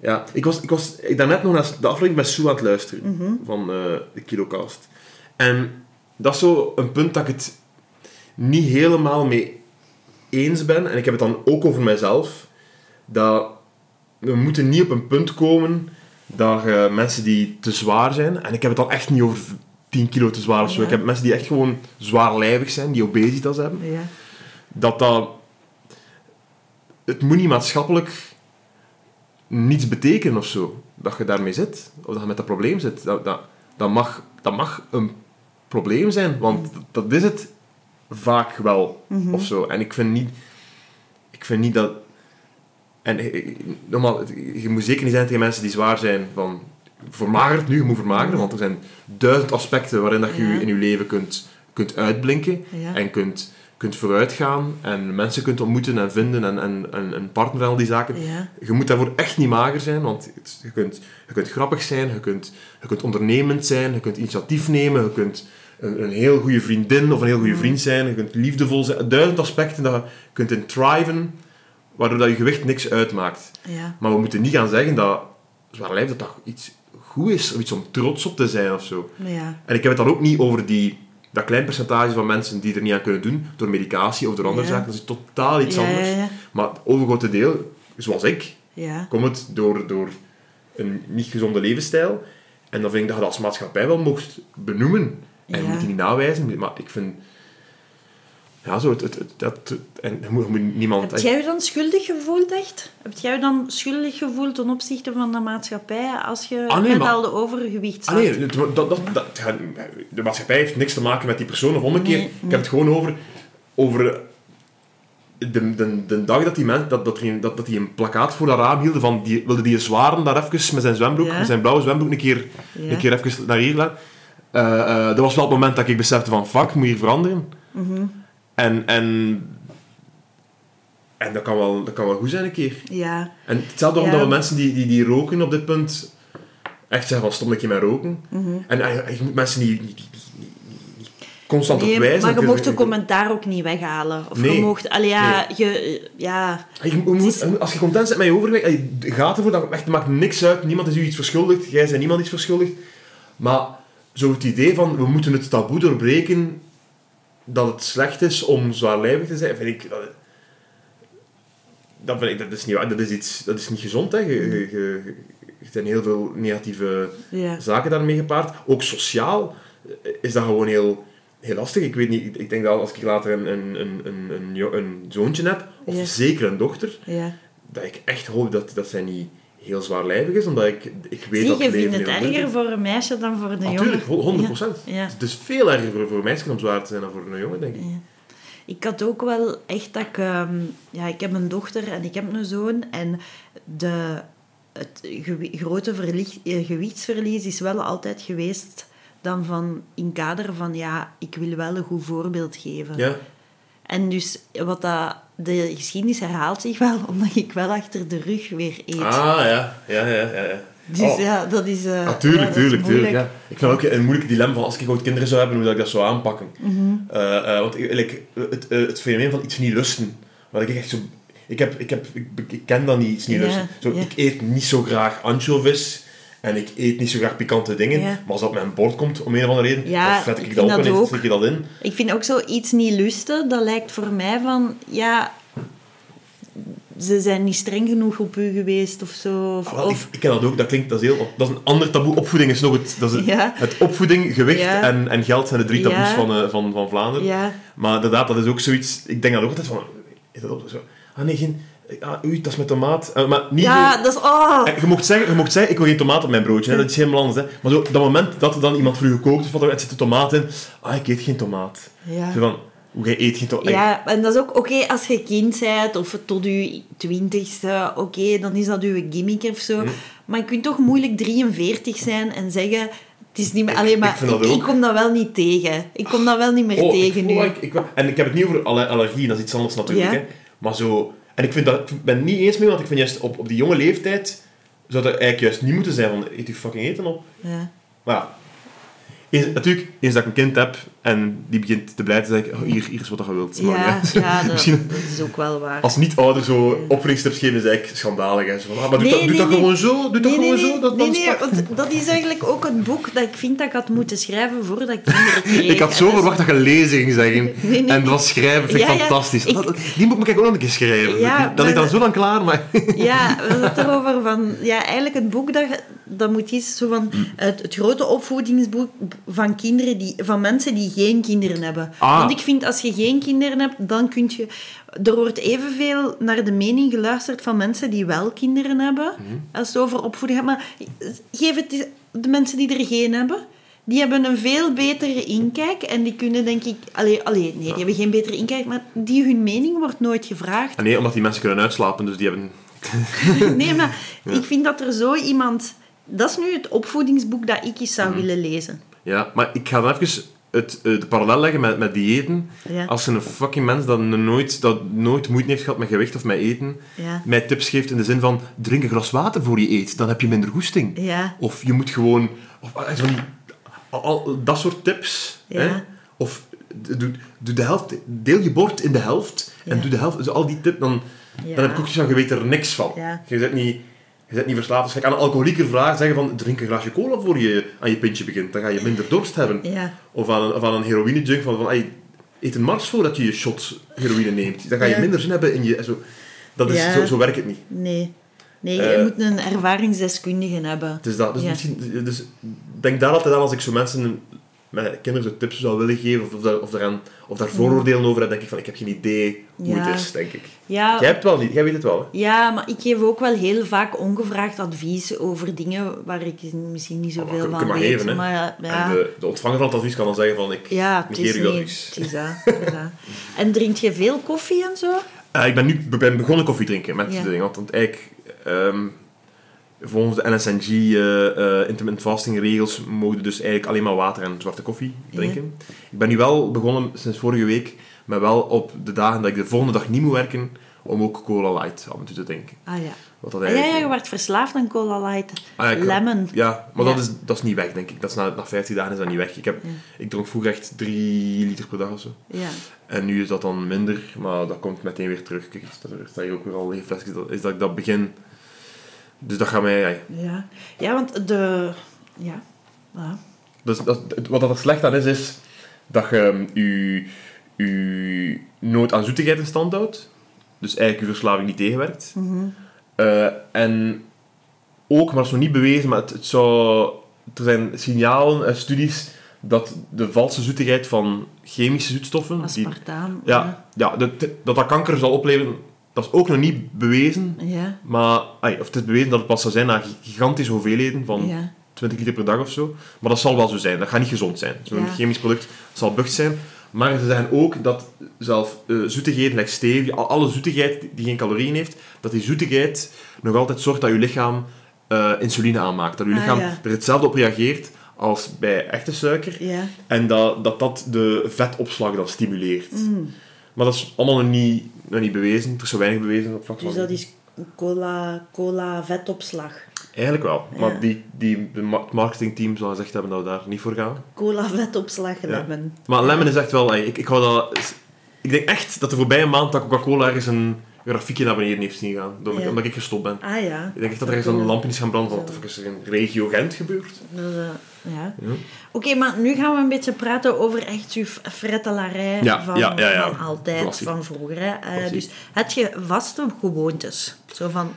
Ja, ik was, ik was ik daarnet nog naar de aflevering met Sue aan het luisteren van eh, de Kilocast. En dat is zo een punt dat ik het niet helemaal mee eens ben. En ik heb het dan ook over mijzelf. Dat we moeten niet op een punt komen dat je mensen die te zwaar zijn... En ik heb het dan echt niet over 10 kilo te zwaar of zo.
Ja.
Ik heb mensen die echt gewoon zwaarlijvig zijn, die obesitas hebben
ja.
dat dat het moet niet maatschappelijk niets betekenen of zo. Dat je daarmee zit, of dat je met dat probleem zit. Dat, dat, dat, mag, dat mag een probleem zijn, want dat is het vaak wel, of zo. En ik vind niet... Ik vind niet dat... En eh, normaal, je moet zeker niet zijn tegen mensen die zwaar zijn van... Vermagerd nu, je moet vermageren, want er zijn duizend aspecten waarin dat je
Ja.
in je leven kunt, kunt uitblinken
Ja.
en kunt, kunt vooruitgaan en mensen kunt ontmoeten en vinden en, en, en een partner en al die zaken.
Ja.
Je moet daarvoor echt niet mager zijn, want je kunt, je kunt grappig zijn, je kunt, je kunt ondernemend zijn, je kunt initiatief nemen, je kunt een, een heel goede vriendin of een heel goede vriend zijn, je kunt liefdevol zijn. Duizend aspecten dat je kunt in thriven, waardoor dat je gewicht niks uitmaakt.
Ja.
Maar we moeten niet gaan zeggen dat zwaar lijf dat dat iets goed is, of iets om trots op te zijn of zo.
Ja.
En ik heb het dan ook niet over die, dat klein percentage van mensen die er niet aan kunnen doen, door medicatie of door andere
Ja.
zaken. Dat is totaal iets anders. Maar het overgrote deel, zoals ik,
Ja.
komt het door, door een niet gezonde levensstijl. En dan vind ik dat je dat als maatschappij wel mocht benoemen. En je moet die niet nawijzen, maar ik vind... Ja, zo, het, het, het- dat, en je moet, niemand...
Heb jij je dan schuldig gevoeld, echt? Heb jij je dan schuldig gevoeld ten opzichte van de maatschappij als je
Ah, nee,
met
maar-
al de overgewicht zat?
Ah nee, dat, dat, dat, de maatschappij heeft niks te maken met die persoon of omgekeerd.
Nee,
Ik
nee.
heb het gewoon over, over de, de, de dag dat die, man, dat, dat, een, dat, dat die een plakkaat voor dat raam hielden van die, wilde die zwaren daar even met zijn zwembroek,
Ja.
met zijn blauwe zwembroek, een keer,
Ja.
een keer even naar hier laten. Eh, eh, dat was wel het moment dat ik besefte van, fuck, ik moet hier veranderen.
Mhm.
En, en, en dat, kan wel, dat kan wel goed zijn een keer.
Ja.
En hetzelfde
Ja.
omdat we mensen die, die, die roken op dit punt echt zeggen van stop een keer met roken.
Mhm.
En eh, je moet mensen niet, niet, niet, niet- constant op
Nee,
wijzen.
maar je mocht de commentaar ook niet weghalen. Of
Nee.
je mocht... Allee, ja, je... Ja...
Je moet-
is-
als je content bent met je eh, je gaat ervoor, dat echt, maakt niks uit. Niemand is u iets verschuldigd, jij bent niemand iets verschuldigd. Maar zo het idee van, we moeten het taboe doorbreken dat het slecht is om zwaarlijvig te zijn, vind ik... Dat, dat, vind ik, dat is niet. Dat is, iets, dat is niet gezond. Hè. Je, je, je- er zijn heel veel negatieve
Ja.
zaken daarmee gepaard. Ook sociaal eh, is dat gewoon heel, heel lastig. Ik weet niet, ik- denk dat als ik later een, een, een, een, een, zoontje heb, of
Ja.
zeker een dochter,
Ja.
dat ik echt hoop dat, dat zij niet heel zwaarlijvig is, omdat ik, ik weet
Zie,
dat
je
het
vindt het erger
is.
voor een meisje dan voor een jongen.
Natuurlijk, 100 procent.
Ja.
Het is veel erger voor, voor meisjes om zwaar te zijn dan voor een jongen, denk ik.
Ja. Ik had ook wel echt dat ik... ehm, ja, ik heb een dochter en ik heb een zoon. En de, het gewi- grote verlies, eh, gewichtsverlies is wel altijd geweest dan van in kader van... Ja, ik wil wel een goed voorbeeld geven.
Ja.
En dus wat dat... De geschiedenis herhaalt zich wel, omdat ik wel achter de rug weer eet.
Ah, ja. Ja, ja, ja. ja.
Dus
Oh.
ja, dat is... eh,
Ah, tuurlijk,
ja, dat is
tuurlijk. Ja. Ik vind ook een moeilijk dilemma van als ik ooit kinderen zou hebben, hoe dat ik dat zou aanpakken.
Mhm.
Eh, eh, want ik- like, het, het fenomeen van iets niet lusten, wat ik echt zo... Ik, heb, ik, heb, ik, ik ken dat niet, iets niet
Ja,
lusten. Zo,
ja.
Ik eet niet zo graag anchovies en ik eet niet zo graag pikante dingen.
Ja.
Maar als dat op mijn bord komt, om een of andere reden,
Ja,
dan vet ik,
ik
dat op en steek je dat in.
Ik vind ook zo iets niet lusten, dat lijkt voor mij van, ja, ze zijn niet streng genoeg op u geweest of zo. Of,
Ah, ik, ken dat ook, dat klinkt, dat is, heel, dat is een ander taboe. Opvoeding is nog het, dat is het,
Ja.
het opvoeding, gewicht
Ja.
en, en geld zijn de drie taboes
Ja.
van, eh, van, van Vlaanderen.
ja,
Maar inderdaad, dat is ook zoiets... Ik denk dat ook altijd van... Is dat ook zo? Ah nee, geen... Ah, oei, dat is met tomaat. Eh, maar niet
ja,
zo-
dat is, oh,
En je mocht zeggen, je mocht zeggen, ik wil geen tomaat op mijn broodje. Hè. Dat is helemaal anders. Hè. Maar zo, dat moment dat er dan iemand voor je gekookt heeft, van, er zit de tomaat in. Ah, ik eet geen tomaat.
ja.
Zo van, hoe jij eet geen tomaat?
Ja, en dat is ook oké als je kind bent of tot je twintigste, oké, dan is dat je gimmick of zo.
Hm.
Maar je kunt toch moeilijk 43 zijn en zeggen, het is niet meer...
Ik-
Alleen maar,
dat
ik,
ook.
ik kom dat wel niet tegen. Ik kom dat wel niet meer
Oh,
tegen
ik,
nu.
oh, en ik heb het niet over alle- allergie, dat is iets anders natuurlijk.
Ja.
Hè. Maar zo... En ik, vind dat, ik ben het niet eens mee, want ik vind juist op, op die jonge leeftijd zou dat eigenlijk juist niet moeten zijn van eet je fucking eten op.
Ja.
Maar ja, eens, natuurlijk, eens dat ik een kind heb en die begint te blijven, zeg ik, oh, hier, hier is wat je wilt. Maar,
Ja, dat,
Misschien-
dat is ook wel waar.
Als niet-ouder zo opvoedingstips geven is eigenlijk schandalig. Hè. Zo van, ah, maar doe
Nee,
dat, doe
nee,
dat
nee.
gewoon zo, doe dat gewoon zo. Dat,
nee, nee, want dat is eigenlijk ook een boek dat ik vind dat ik had moeten schrijven voordat ik kinderen kreeg.
Ik had zo verwacht dat je lezen ging zeggen. En dat was schrijven, vind ik
Ja, ja,
fantastisch.
ik-
Dat- die moet ik ook nog een keer schrijven.
Ja,
dat ligt
maar-
dan zo lang klaar, maar...
Ja, we hadden het erover van... Ja, eigenlijk het boek dat, dat moet iets zo van... Het, het grote opvoedingsboek van kinderen, die, van mensen die geen kinderen hebben.
Ah.
Want ik vind, als je geen kinderen hebt, dan kun je... Er wordt evenveel naar de mening geluisterd van mensen die wel kinderen hebben,
Mhm.
als het over opvoeding gaat. Maar geef het de mensen die er geen hebben, die hebben een veel betere inkijk en die kunnen, denk ik... Allee, allee nee, die hebben geen betere inkijk, maar die hun mening wordt nooit gevraagd.
Ah, nee, omdat die mensen kunnen uitslapen, dus die hebben...
Nee, maar ik vind dat er zo iemand... Dat is nu het opvoedingsboek dat ik eens
Mhm.
zou willen lezen.
Ja, maar ik ga dan even het, eh, de parallel leggen met, met diëten.
Ja.
Als een fucking mens dat nooit, dat nooit moeite heeft gehad met gewicht of met eten,
Ja.
mij tips geeft in de zin van, drink een glas water voor je eet, dan heb je minder goesting.
Ja.
Of je moet gewoon... Of, ah, van die, al, dat soort tips. Hè? Of doe, doe de helft, deel je bord in de helft en doe de helft. Dus al die tips, dan, dan heb ik ook je weet er niks van. Je bent niet... Je bent niet verslaafd. Als je aan een alcoholieker vraagt, zeggen van drink een glasje cola voor je aan je pintje begint. Dan ga je minder dorst hebben.
Ja.
Of aan een, of aan een heroïne-junk van, van "Ey, eet een mars voordat je je shot heroïne neemt. Dan ga je
Ja.
minder zin hebben in je... Zo, dat is,
Ja.
zo, zo werkt het niet.
Nee. Nee, je
Eh.
moet een ervaringsdeskundige hebben.
Is dat. Dus, misschien, dus denk daar altijd aan als ik zo mensen met kinderen zo tips zou willen geven of, of, daar, of, daaraan, of daar vooroordelen over heb, denk ik van ik heb geen idee hoe
Ja.
het is, denk ik.
Ja,
Jij, hebt wel niet, jij weet het wel. Hè?
ja, maar ik geef ook wel heel vaak ongevraagd advies over dingen waar ik misschien niet zoveel
ik
van weet.
geven,
maar ja.
En de, de ontvanger van het advies kan dan zeggen van ik
ja, is
negeer uw advies.
Het is dat, is. En drink je veel koffie en zo?
Eh, ik ben nu be- ben begonnen koffie drinken met
Ja.
de dingen. Want, want eigenlijk, volgens de NSNG eh, eh, intermittent fasting regels, mogen dus eigenlijk alleen maar water en zwarte koffie drinken. Ik ben nu wel begonnen sinds vorige week, maar wel op de dagen dat ik de volgende dag niet moet werken, om ook cola light af en toe te drinken.
Ah ja.
Wat dat
Ah, ja, ja, je werd verslaafd aan cola light.
Ah, ik-
Lemon.
Ja, maar
Ja.
Dat, is, dat is niet weg, denk ik. Dat is na, na 15 dagen is dat niet weg. Ik, heb,
Ja.
ik dronk vroeger echt 3 liter per dag of zo.
Ja.
En nu is dat dan minder, maar dat komt meteen weer terug. Kijk, er staat hier ook weer al lege flesjes. Dat is dat ik dat begin. Dus dat gaat mij... ja.
Ja. want de... Ja. ja.
Dus dat, wat dat er slecht aan is, is dat je je, je nooit aan zoetigheid in stand houdt. Dus eigenlijk je verslaving niet tegenwerkt.
Mhm.
Eh, en ook, maar dat is nog niet bewezen, maar het, het zou... Er zijn signalen uit studies dat de valse zoetigheid van chemische zoetstoffen... die-
Aspartaam.
ja, ja, dat, dat dat kanker zal opleveren, dat is ook nog niet bewezen.
Ja.
Maar, of het is bewezen dat het pas zou zijn na gigantische hoeveelheden van
Ja.
20 liter per dag of zo. Maar dat zal wel zo zijn. Dat gaat niet gezond zijn. Zo'n
Ja.
chemisch product zal bucht zijn. Maar ze zeggen ook dat zelf eh, zoetigheden, like stevia, al- alle zoetigheid die geen calorieën heeft, dat die zoetigheid nog altijd zorgt dat je lichaam eh, insuline aanmaakt. Dat je
Ah,
lichaam
ja.
er hetzelfde op reageert als bij echte suiker.
Ja.
En dat, dat dat de vetopslag dan stimuleert.
Mm.
Maar dat is allemaal nog niet, nog niet bewezen. Er is zo weinig bewezen op vlak van...
Dus dat is cola, cola vetopslag.
Eigenlijk wel.
Ja.
Maar die, die, de marketingteam zal gezegd hebben dat we daar niet voor gaan.
Cola vetopslag lemon.
Maar lemon is echt wel... Ik, ik, hou dat, ik denk echt dat de voorbije maand dat Coca-Cola ergens een grafiekje naar beneden heeft zien gaan.
Ja.
Omdat ik gestopt ben.
Ah ja.
Ik denk echt dat er ergens een lampje is gaan branden wat er is er in regio Gent gebeurd.
Dat eh, ja.
Ja.
Oké, maar nu gaan we een beetje praten over echt uw frettelarij
Ja,
van,
ja, ja, ja.
van altijd,
Klassiek.
van vroeger. Hè. Eh, dus heb je vaste gewoontes? Zo van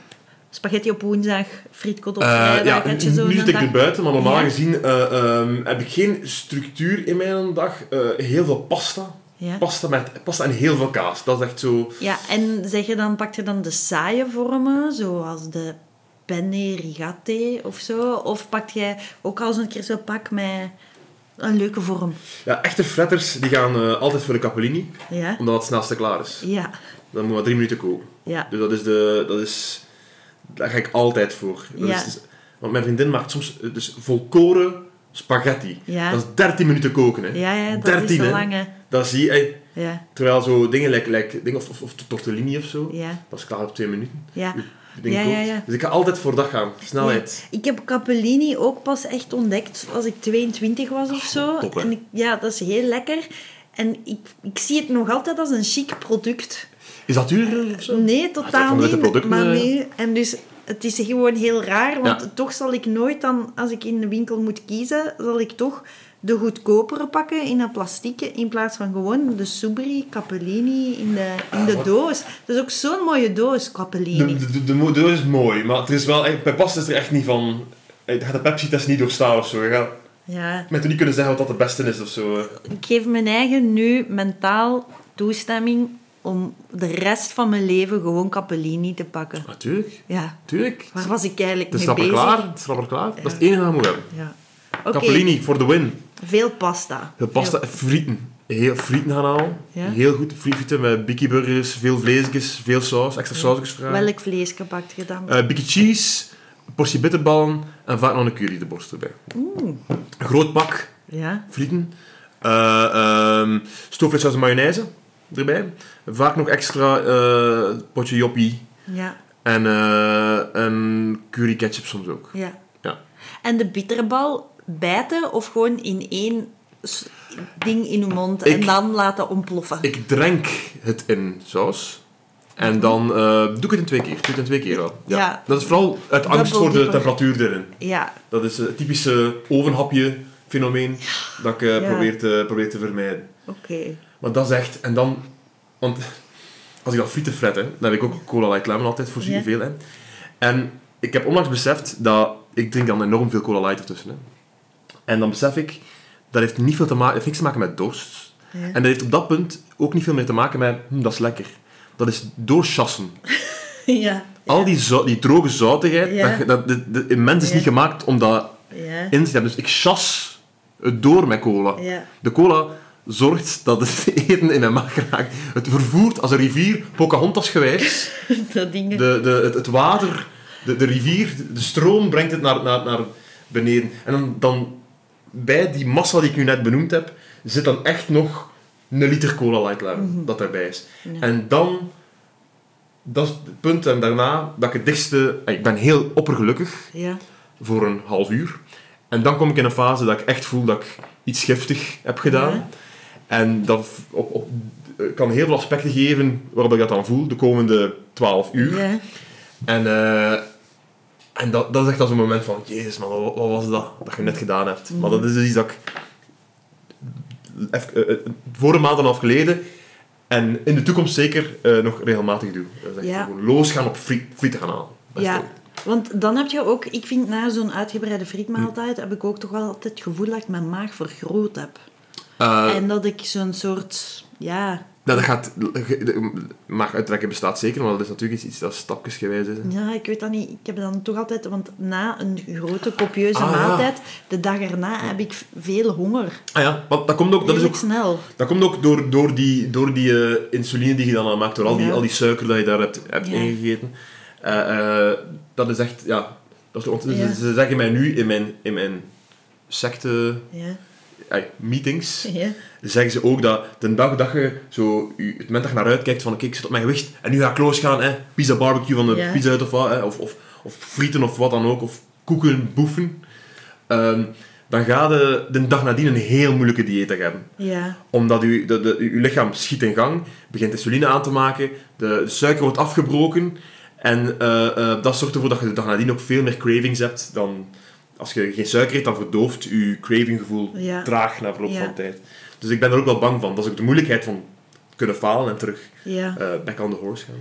spaghetti op woensdag, frietkot op
Eh,
vrijdag.
ja,
je zo
nu zit ik er buiten, maar normaal
Ja.
gezien eh, ehm, heb ik geen structuur in mijn dag. Eh, heel veel pasta.
Ja.
Pasta, met, pasta en heel veel kaas. Dat is echt zo...
ja, en zeg je dan, pak je dan de saaie vormen, zoals de penne rigate of zo? Of pak jij ook al eens een keer zo'n pak met een leuke vorm?
Ja, echte fretters die gaan eh, altijd voor de capellini,
Ja?
omdat het snelste klaar is.
Ja.
Dan moet maar drie minuten koken.
Ja.
Dus dat is de... Dat is, daar ga ik altijd voor. Dat
Ja.
is, dus- want mijn vriendin maakt soms eh, dus volkoren spaghetti.
Ja.
Dat is 13 minuten koken, hè.
Ja, ja, dat
13,
is zo lang, hè.
Dat zie je...
Ja,
terwijl zo dingen, like, like, dingen of, of, of tortellini of zo,
ja,
dat is klaar op twee minuten.
ja. Ja, ja.
Dus ik ga altijd voor dat gaan. Snelheid.
Ja. Ik heb capellini ook pas echt ontdekt als ik 22 was of zo.
top, hè?
en ik, ja, dat is heel lekker. En ik, ik zie het nog altijd als een chic product.
Is dat duurder of zo?
Nee,
Ah,
totaal niet.
producten,
maar
eh.
nee. En dus het is gewoon heel raar, want
Ja.
toch zal ik nooit dan, als ik in de winkel moet kiezen, zal ik toch de goedkopere pakken in dat plastieke, in plaats van gewoon de Subri, Capellini in de, in de doos. Dat is ook zo'n mooie doos, Capellini.
De, de, de, de doos is mooi, maar het is wel, bij pasta is er echt niet van... eh, Je gaat de Pepsi-test niet doorstaan of zo. Je gaat,
Ja,
Met niet kunnen zeggen wat dat de beste is of zo. eh.
ik geef mijn eigen nu mentaal toestemming om de rest van mijn leven gewoon capellini te pakken.
Natuurlijk,
Ja,
natuurlijk.
waar was ik eigenlijk
Het is
mee bezig?
klaar. Het is rapper klaar. Dat is het enige dat moet hebben.
Ja. Oké,
Capellini, voor de win.
Veel pasta.
De pasta, frieten. Heel frieten gaan halen.
Ja?
Heel goed. Frieten met bikkie burgers, veel vleesjes, veel saus, extra sausjes vragen.
Welk vlees gepakt gedaan?
Eh bikkie cheese, een portie bitterballen en vaak nog een curry de borst erbij.
Oeh,
Een groot pak
ja.
frieten. Uh, um, stoofvleessaus en mayonaise erbij. Vaak nog extra eh, potje joppie.
Ja,
En eh, een curry ketchup soms ook.
ja.
Ja.
En de bitterbal bijten of gewoon in één ding in uw mond
Ik-
en dan laten ontploffen?
Ik drenk het in saus. En dan eh, doe ik het in twee keer. Ik doe het in twee keer wel. Ja.
Ja.
Dat is vooral uit angst
Double
voor de temperatuur erin.
Ja,
Dat is het typische ovenhapje fenomeen dat ik eh,
Ja.
probeer, te, probeer te vermijden.
oké.
Maar dat is echt... En dan... Want als ik dan frieten fret, hè, dan heb ik ook cola light lemon altijd voor
Ja.
veel. Hè. En ik heb onlangs beseft dat... Ik drink dan enorm veel cola light ertussen. Hè. En dan besef ik... Dat heeft niet veel te maken... heeft niks te maken met dorst.
Ja.
En dat heeft op dat punt ook niet veel meer te maken met... Hm, dat is lekker. Dat is doorchassen.
ja.
Al die, zou- die droge zoutigheid...
Ja.
Dat, dat, de, de, mens is
Ja.
niet gemaakt om dat
Ja.
in te hebben. Dus ik chas het door met cola. De cola zorgt dat het eten in mijn maag raakt. Het vervoert als een rivier, Pocahontas gewijs,
Dat ding.
de, de, het, het water, de, de rivier, de stroom brengt het naar, naar, naar beneden. En dan, dan bij die massa die ik nu net benoemd heb, zit dan echt nog een liter cola light lemon dat daarbij is.
Ja.
En dan, dat is het punt, en daarna, dat ik het dichtste, ik ben heel oppergelukkig,
Ja.
voor een half uur. En dan kom ik in een fase dat ik echt voel dat ik iets giftig heb gedaan.
Ja.
En dat op, op, kan heel veel aspecten geven waarop ik dat dan voel de komende 12 uur.
Ja.
En, eh, en dat, dat is echt als een moment van, jezus man, wat, wat was dat dat je net gedaan hebt? Maar dat is dus iets dat ik even, eh, eh, voor een maand en een half geleden en in de toekomst zeker eh, nog regelmatig doe. Dat is echt
Ja.
gewoon losgaan op friet, frieten gaan halen. Dat is
Ja, want dan heb je ook, ik vind na zo'n uitgebreide frietmaaltijd, heb ik ook toch wel altijd het gevoel dat ik mijn maag vergroot heb.
Eh,
en dat ik zo'n soort, ja,
dat gaat... Maag uittrekken bestaat zeker, maar dat is natuurlijk iets, dat stapjesgewijs is. hè.
ja, ik weet dat niet. Ik heb dan toch altijd, want na een grote copieuze
Ah, ja.
maaltijd, de dag erna heb ik veel honger.
Ah ja, want dat komt ook, dat is ook,
snel.
dat komt ook door, door die, door die eh, insuline die je dan aanmaakt, door al die,
Ja.
al die suiker dat je daar hebt, hebt
Ja.
ingegeten. Eh, eh, dat is echt... Ja, dat is. Ze zeggen mij nu in mijn, in mijn secte...
Ja,
meetings...
ja,
zeggen ze ook dat de dag dat je zo, het moment dat je naar uitkijkt van oké, ik zit op mijn gewicht en nu ga ik losgaan, hè, pizza barbecue van de pizza uit of wat, hè, of, of, of frieten of wat dan ook, of koeken, boefen, ehm, dan ga je de dag nadien een heel moeilijke dieet hebben. Omdat je, de, de, je lichaam schiet in gang, begint insuline aan te maken, de suiker wordt afgebroken en eh, eh, dat zorgt ervoor dat je de dag nadien ook veel meer cravings hebt dan... Als je geen suiker eet, dan verdooft je cravinggevoel
Ja.
traag na verloop van tijd. Dus ik ben er ook wel bang van. Dat is ook de moeilijkheid van kunnen falen en terug
ja.
eh, back on the horse gaan.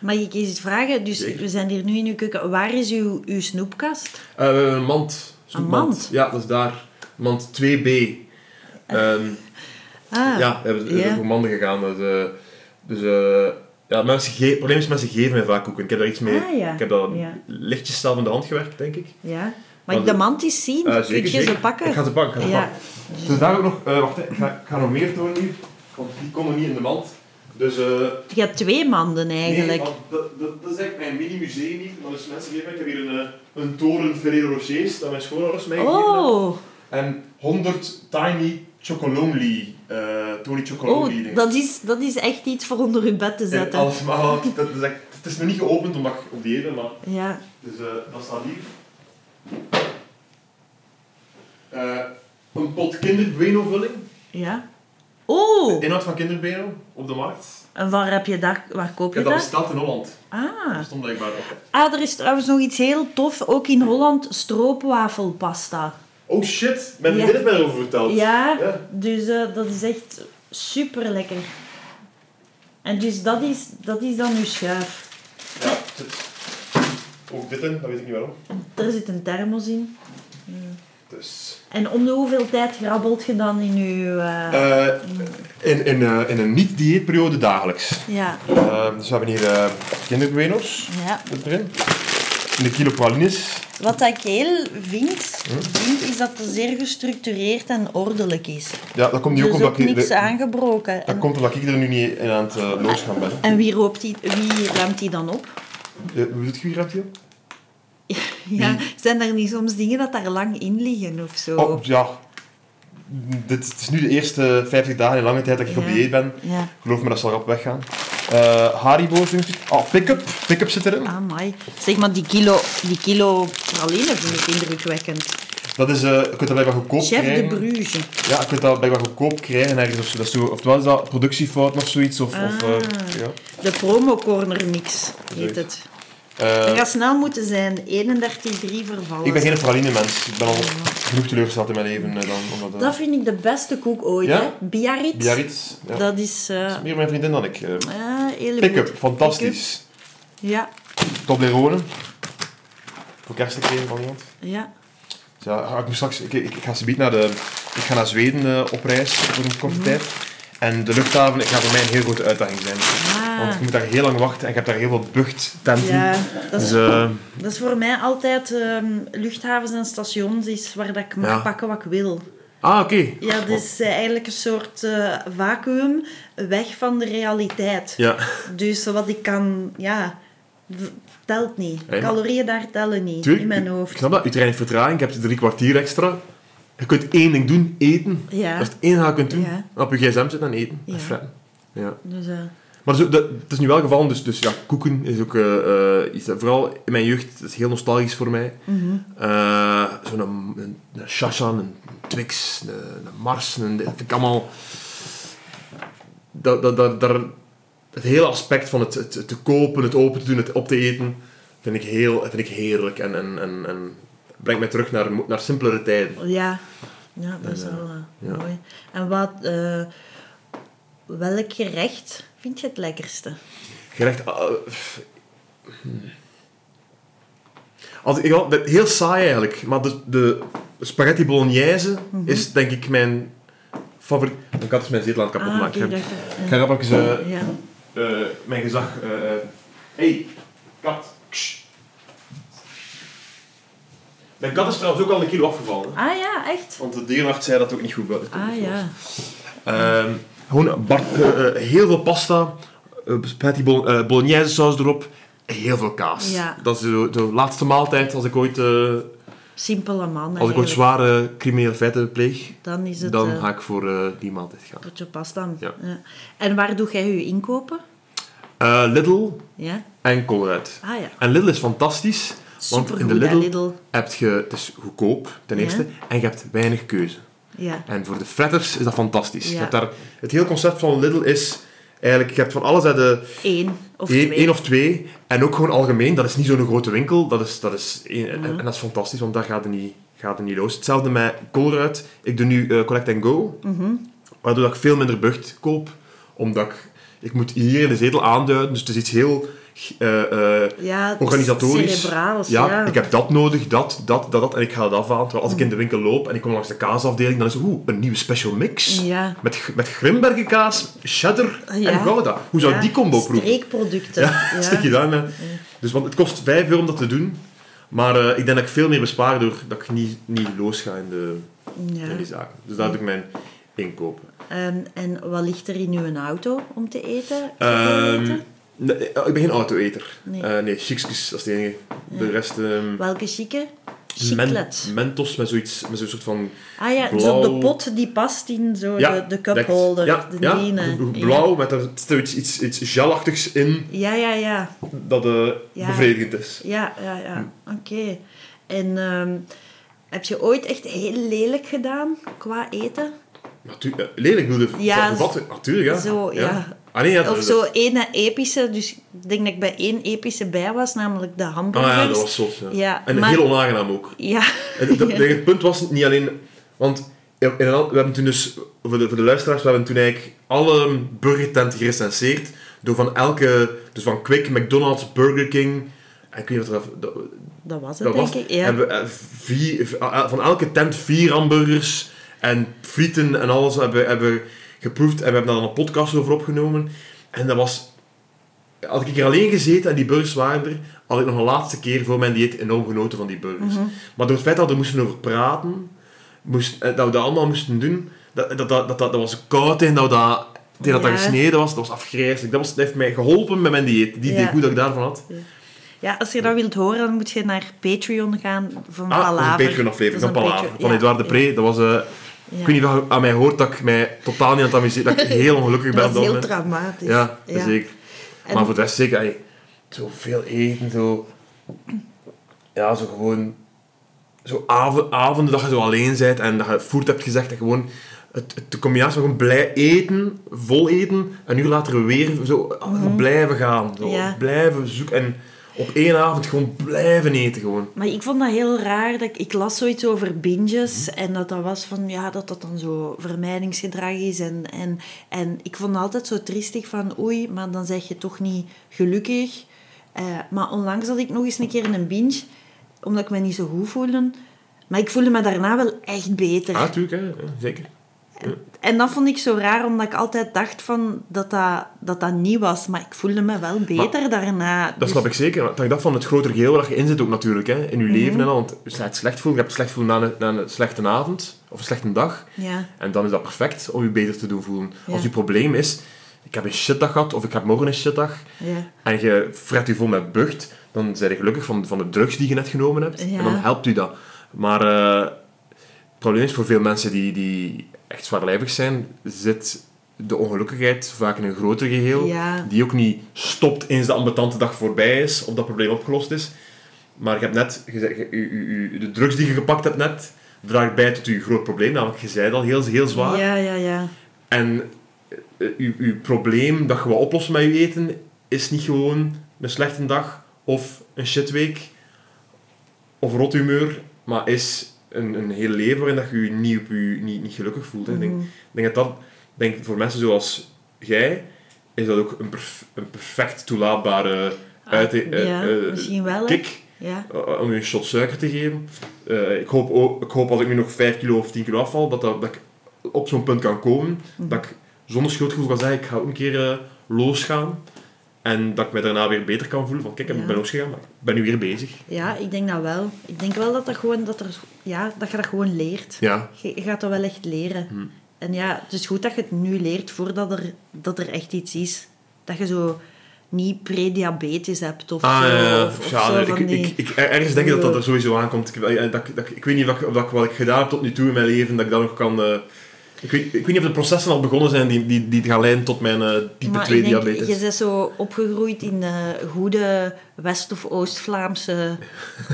Mag ik eens iets vragen? Dus
Zeker.
we zijn hier nu in uw keuken. Waar is uw, uw snoepkast?
Eh, we hebben een mand.
Een mand?
Ja, dat is daar. Mand 2B. Ehm,
Ah,
ja, we hebben we voor manden gegaan. Dus, eh, dus eh, ja, mensen ge- het probleem is, mensen geven mij vaak koeken. Ik heb daar iets mee.
Ah, ja.
Ik heb dat
Ja.
lichtjes zelf in de hand gewerkt, denk ik.
Ja. Mag ik
Wat-
de mand eens zien?
Eh,
Kun
zeker,
je
zeker.
ze pakken?
Ik ga ze pakken. Ik ga ze
Ja.
pakken. Dus daar ook nog... eh, wacht, ik ga, ik ga nog meer tonen nu. Want die komen niet in de mand. Dus... eh,
Je hebt twee manden eigenlijk.
Nee, want dat, dat, dat is eigenlijk mijn mini-museum niet. Maar dus mensen geven ik heb hier een, eh, een toren Ferrero Rochers dat mijn schoonouders mij
oh,
En 100 tiny chocolonely, eh Tony chocolonely
oh dat, is, dat is echt iets voor onder uw bed te
En
zetten.
alles, maar dat, is echt, het is nog niet geopend omdat ik op dieet ben, maar
Ja.
dus, eh, dat staat hier. Eh, een pot kinderbueno vulling.
ja. Oh,
Inhoud van kinderbueno op de markt.
en waar, heb je dat, waar koop je
heb dat
dat?
besteld in Holland.
Ah.
Dat stond blijkbaar op.
ah, er is trouwens nog iets heel tof. Ook in Holland, stroopwafelpasta.
Oh shit, mijn
Ja.
heeft mij erover verteld.
Ja,
Ja.
dus eh, dat is echt super lekker. En dus dat is, dat is dan uw schuif.
Ja, ook dit in, dat weet ik niet waarom.
Er zit een thermos in.
Dus...
En om de hoeveel tijd grabbelt je dan in je... eh,
Eh, in, in, eh, in een niet-dieetperiode dagelijks.
ja,
Eh, dus we hebben hier eh kinderbuenos
ja.
erin. Een kilo pralines.
Wat ik heel vind, vind, is dat het zeer gestructureerd en ordelijk is.
Ja, dat komt nu ook
dus
omdat
ook
ik...
niks
de-
aangebroken.
dat
En,
komt omdat ik er nu niet in aan het uh, losgaan ben.
en wie, roopt die, wie ruimt die dan op?
Uh, hoe zit je hier, Raphaël?
Ja, zijn er niet soms dingen dat daar lang in liggen of zo?
Oh, ja. Dit het is nu de eerste 50 dagen in lange tijd dat ik op
Ja.
dieet ben.
Ja,
Geloof me, dat zal rap weggaan. Eh Haribo's. dingetjes. Oh, pick-up. Pick-up zit erin.
amai. Zeg maar, die kilo, die kilo praline vind ik indrukwekkend.
Dat is, eh je kunt dat blijkbaar goedkoop
Chef de
krijgen.
Bruges.
Ja, je kunt dat blijkbaar goedkoop krijgen ergens. Of zo. Dat is zo, oftewel is dat productiefout of zoiets. Of, of, eh,
Ah.
ja.
De promo corner mix heet het.
Eh,
Dat gaat snel moeten zijn. 31,3 vervallen.
ik ben geen praline-mens. Ik ben al genoeg teleurgesteld in mijn leven. eh, dan, omdat, eh,
Dat vind ik de beste koek ooit,
Ja?
hè? Biarritz.
Biarritz. Ja.
Dat is... eh,
Dat is meer mijn vriendin dan ik. eh.
ah,
Pick-up, fantastisch.
Ja,
Toblerone. Voor kerst gekregen van iemand.
ja.
Ja, ik, moet straks, ik, ik, ik ga subiet naar, de, ik ga naar Zweden eh, op reis voor een korte tijd. En de luchthaven gaat voor mij een heel grote uitdaging zijn.
Ah.
Want ik moet daar heel lang wachten en ik heb daar heel veel buchttenten.
Ja, dat is,
Dus eh,
dat is voor mij altijd ehm, luchthavens en stations is waar dat ik mag
Ja.
pakken wat ik wil.
Ah, oké.
Ja, dat is eh, eigenlijk een soort vacuüm weg van de realiteit.
Ja.
Dus wat ik kan, ja, telt niet.
Maar-
Calorieën daar tellen niet
Tuurlijk,
in mijn
Ik
hoofd.
snap dat. Je trein heeft vertraging, je hebt drie kwartier extra. Je kunt één ding doen, eten.
Ja.
Dat is het enige dat je kunt doen.
Ja.
Op je gsm zitten en eten.
Ja.
En. Ja.
Dus, eh,
Maar zo, dat, het is nu wel gevallen, dus, dus ja, koeken is ook eh, iets dat vooral in mijn jeugd dat is heel nostalgisch voor mij. Eh, Zo'n een, een, een Shashan, een Twix, een, een Mars, een, dat vind ik allemaal... Dat, dat, dat, daar, het hele aspect van het, te kopen, het open te doen, het op te eten, vind ik, heel, vind ik heerlijk en, en, en, en brengt mij terug naar, naar simpelere tijden.
Ja, ja dat is
En, eh,
wel eh,
ja.
mooi. En wat, eh, welk gerecht vind je het lekkerste?
Gerecht... pff, hmm. Als, ik, heel saai eigenlijk, maar de, de spaghetti bolognese
Mhm.
is denk ik mijn favoriet... Mijn kat is mijn zetel aan het kapot
Ah,
Ik ga-
ik,
ik ga rap even eh,
ja.
Eh, mijn gezag... eh, eh, hey, kat. Ksh. Mijn kat is trouwens ook al een kilo afgevallen.
Ah ja, echt?
Want de dierenarts zei dat ook niet goed buiten
Ah ja.
Ehm, gewoon eh, eh, heel veel pasta, eh, spaghetti bolo- eh, bolognese saus erop, heel veel kaas.
Ja.
Dat is de, de laatste maaltijd als ik ooit, eh,
Simpele man
als ik ooit zware criminele feiten pleeg.
Dan is het
Dan
eh,
ga ik voor eh, die maaltijd gaan.
potje pasta.
Ja.
En waar doe jij je inkopen?
Eh, Lidl
Ja?
en Colruyt.
Ah ja.
En Lidl is fantastisch, want in de Lidl,
Lidl.
heb je, het is goedkoop ten
Ja.
eerste, en je hebt weinig keuze.
Ja.
En voor de fretters is dat fantastisch. Je hebt daar, het hele concept van Lidl is eigenlijk, je hebt van alles uit de
Eén of
Eén,
twee.
één of twee. En ook gewoon algemeen. Dat is niet zo'n grote winkel. Dat is, dat is één- en,
Mhm.
en dat is fantastisch, want daar gaat het niet, gaat het niet los. Hetzelfde met Colruyt. Ik doe nu eh, Collect and Go.
Mhm.
Waardoor ik veel minder bucht koop. Omdat ik... Ik moet hier in de zetel aanduiden. Dus het is iets heel... eh,
Ja,
organisatorisch. Ja,
ja.
ik heb dat nodig, dat, dat, dat, dat. En ik ga dat afhalen. Terwijl als ik in de winkel loop en ik kom langs de kaasafdeling, dan is het oeh, een nieuwe special mix.
Ja.
Met, met Grimbergenkaas, cheddar
Ja.
en gouda. Hoe zou die combo proeven?
Streekproducten.
Ja, stik je daarmee. Dus, want het kost 5 euro om dat te doen. Maar eh, ik denk dat ik veel meer bespaar door dat ik niet, niet losga in, de, in die zaken. Dus daar doe ik mijn inkopen.
En, en wat ligt er in uw auto om te eten?
Ehm,
Eten?
Nee, eh, ik ben geen auto-eter.
Nee.
Nee, nee chicskes, dat is het enige. De rest... ehm,
Welke chique?
men-
Chiclet.
mentos met zoiets, met zo'n soort van...
Ah ja, zo
blauw.
de pot die past in zo
Ja,
de, de cupholder.
Ja,
de
ja, blauw met er iets, iets, iets gelachtigs in
Ja, ja, ja.
dat eh,
Ja.
bevredigend is.
Ja, ja, ja. Oké. En ehm, heb je ooit echt heel lelijk gedaan qua eten?
Natu eh, lelijk bedoel je?
Ja,
Wat? Natuurlijk, ja.
zo, ja.
Ah, ja,
Of zo ene epische, dus ik denk dat ik bij één epische bij was, namelijk de
Ah
hamburgers.
ja, dat was zot. Ja.
Ja,
en
maar-
heel onaangenaam ook.
Ja.
En dat- Het punt was niet alleen... Want in an- we hebben toen dus... Voor de, voor de luisteraars, we hebben toen eigenlijk alle burgertenten gerecenseerd. Door van elke... Dus van Quick, McDonald's, Burger King... En ik weet niet wat er... Dat,
Dat was het,
dat was,
denk ik. Ja.
hebben we, eh, vier, eh, van elke tent vier hamburgers en frieten en alles hebben, hebben geproefd. En we hebben daar dan een podcast over opgenomen. En dat was... Had ik er alleen gezeten en die burgers waren er, had ik nog een laatste keer voor mijn dieet enorm genoten van die burgers.
Mhm.
Maar door het feit dat we er moesten over praten, moest, eh, dat we dat allemaal moesten doen, dat, dat, dat, dat, dat, was koud en dat we dat, tegen dat dat gesneden was, dat was afgrijzelijk. Dat, was, dat heeft mij geholpen met mijn dieet. Die
Ja.
idee goed dat ik daarvan had.
Ja, als je dat wilt horen, dan moet je naar Patreon gaan van
Ah,
Palaver.
een Patreon-aflevering van Palaver.
Patreon-
Van
ja,
Edouard de Pre. Dat was... eh. Ik weet niet of je aan mij hoort dat ik mij totaal niet aan het amuseren... Dat ik heel ongelukkig ben
Dat
dat
heel
moment.
traumatisch.
Ja, zeker.
En-
Maar voor de rest zeker... ey, zo veel eten, zo... Ja, zo gewoon... Zo avo- avonden dat je zo alleen bent en dat je food hebt gezegd en gewoon... Het, het, de combinatie van gewoon blij eten, vol eten, en uur later weer zo blijven gaan. Zo,
Mhm. Ja.
Blijven zoeken. En op één avond gewoon blijven eten gewoon.
Maar ik vond dat heel raar. Dat ik, ik las zoiets over binges en dat dat was van, ja, dat dat dan zo vermijdingsgedrag is. En, en, en ik vond het altijd zo triestig van, oei, maar dan zeg je toch niet gelukkig. Eh, maar onlangs had ik nog eens een keer een binge, omdat ik me niet zo goed voelde. Maar ik voelde me daarna wel echt beter.
Ah, natuurlijk, hè. Zeker.
En dat vond ik zo raar, omdat ik altijd dacht van dat, dat, dat dat niet was. Maar ik voelde me wel beter daarna.
Dat
Dus-
snap ik zeker. Want ik dacht van het grotere geheel waar je in zit ook natuurlijk, hè, in je
Mhm.
leven. En al, want je het slecht voelt, je hebt het slecht voelen na een, na een slechte avond of een slechte dag.
Ja,
En dan is dat perfect om je beter te doen voelen.
Ja.
Als je probleem is, ik heb een shitdag gehad of ik heb morgen een shitdag,
ja.
en je fret je vol met bucht, dan ben je gelukkig van, van de drugs die je net genomen hebt.
Ja.
En dan helpt u dat. Maar eh, het probleem is voor veel mensen die, die echt zwaarlijvig zijn, zit de ongelukkigheid vaak in een groter geheel.
Ja.
Die ook niet stopt eens de ambetante dag voorbij is of dat probleem opgelost is. Maar je hebt net gezegd, je- de drugs die je gepakt hebt net, draagt bij tot je groot probleem. Namelijk, je zei het al heel, heel zwaar.
Ja, ja, ja.
En eh, uw, uw probleem dat je wat oplossen met je eten, is niet gewoon een slechte dag of een shitweek of rot humeur, maar is een, een heel leven waarin dat je je niet, op je, niet, niet gelukkig voelt. Ik denk,
Mhm.
denk dat dat, denk, voor mensen zoals jij, is dat ook een, perf- een perfect toelaatbare uit, eh,
Ah, ja,
eh,
misschien wel.
kick
Ja.
eh, om je een shot suiker te geven. Eh, ik, hoop ook, ik hoop als ik nu nog 5 kilo of 10 kilo afval, dat, dat, dat ik op zo'n punt kan komen.
Mhm.
Dat ik zonder schuldgevoel kan zeggen, ik ga ook een keer eh, losgaan. En dat ik me daarna weer beter kan voelen. Van kijk, ik
Ja.
ben losgegaan, maar ik ben nu weer bezig.
ja, ik denk dat wel. Ik denk wel dat, dat, gewoon, dat, er, ja, dat je dat gewoon leert.
Ja,
Je, je gaat dat wel echt leren.
Hm.
En ja, het is goed dat je het nu leert voordat er, dat er echt iets is. Dat je zo niet prediabetes hebt of
ah,
zo.
ja, ja.
Of, of
Ja,
zo
ik, ik, ik, ergens denk ik dat dat er sowieso aankomt. Ik, dat, dat, ik weet niet of ik wat ik gedaan heb tot nu toe in mijn leven, dat ik dat nog kan... eh, ik, weet, ik weet niet of de processen al begonnen zijn die, die, die gaan leiden tot mijn eh, type
maar
2
ik denk,
diabetes.
je bent zo opgegroeid in de goede West- of Oost-Vlaamse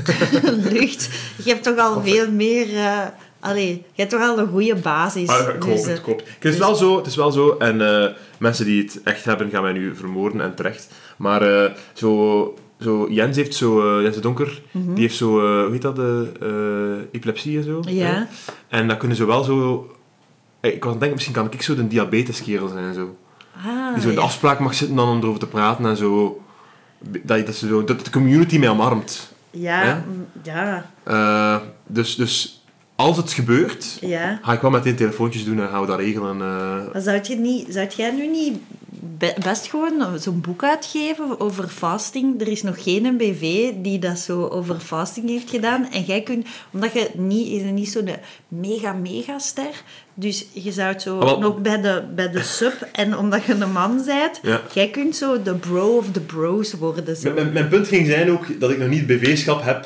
lucht. Je hebt toch al veel meer... eh allee, je hebt toch al een goede basis.
Ah, ik hoop
Dus,
het,
eh,
klopt. Het is wel zo, het is wel zo. En mensen die het echt hebben, gaan mij nu vermoorden en terecht. Maar zo, zo, Jens heeft zo, Jens de Donker, die heeft zo, hoe heet dat, de epilepsie en zo.
Mhm. Ja.
hè? En dat kunnen ze wel zo... eh, Ik was aan het denken, misschien kan ik zo de diabeteskerel zijn en zo.
Ah,
Die zo in de afspraak mag zitten dan om erover te praten en zo. Dat, dat, ze zo, dat de community mij omarmt.
Ja,
Hè?
mm, ja,
Eh, dus, dus als het gebeurt,
ja.
ga ik wel meteen telefoontjes doen en gaan we dat regelen. eh.
Maar zou, je niet, zou jij nu niet best gewoon zo'n boek uitgeven over fasting? Er is nog geen BV die dat zo over fasting heeft gedaan. En jij kunt, omdat je niet, je niet zo'n mega, mega ster. Dus je zou het zo
wel.
nog bij de, bij de sub. En omdat je een man bent,
Ja.
jij kunt zo de bro of de bros worden. Zo.
Mijn, punt ging zijn ook dat ik nog niet BV-schap heb,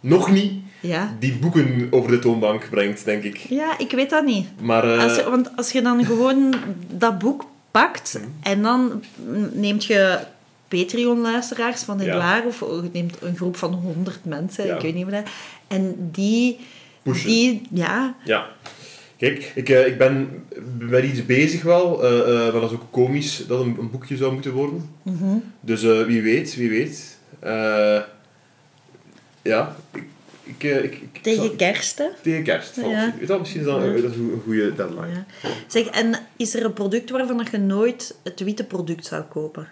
nog niet,
Ja.
die boeken over de toonbank brengt, denk ik.
ja, ik weet dat niet.
Maar eh,
Als je, want als je dan gewoon dat boek pakt en dan neemt je Patreon-luisteraars van
Ja.
Edouard of je neemt een groep van 100 mensen,
Ja.
ik weet niet meer. En die,
Pushen.
die ja,
ja. Kijk, ik, eh, ik ben met iets bezig wel, eh, maar dat is ook komisch dat een, een boekje zou moeten worden.
mhm.
Dus wie weet, wie weet. Ja, ik... ik, eh, ik, ik
tegen
zal-
kerst. hè.
tegen kerst.
Ja.
Wel, misschien is dat,
Ja.
dat is een goede deadline.
Ja. Zeg, en is er een product waarvan dat je nooit het witte product zou kopen?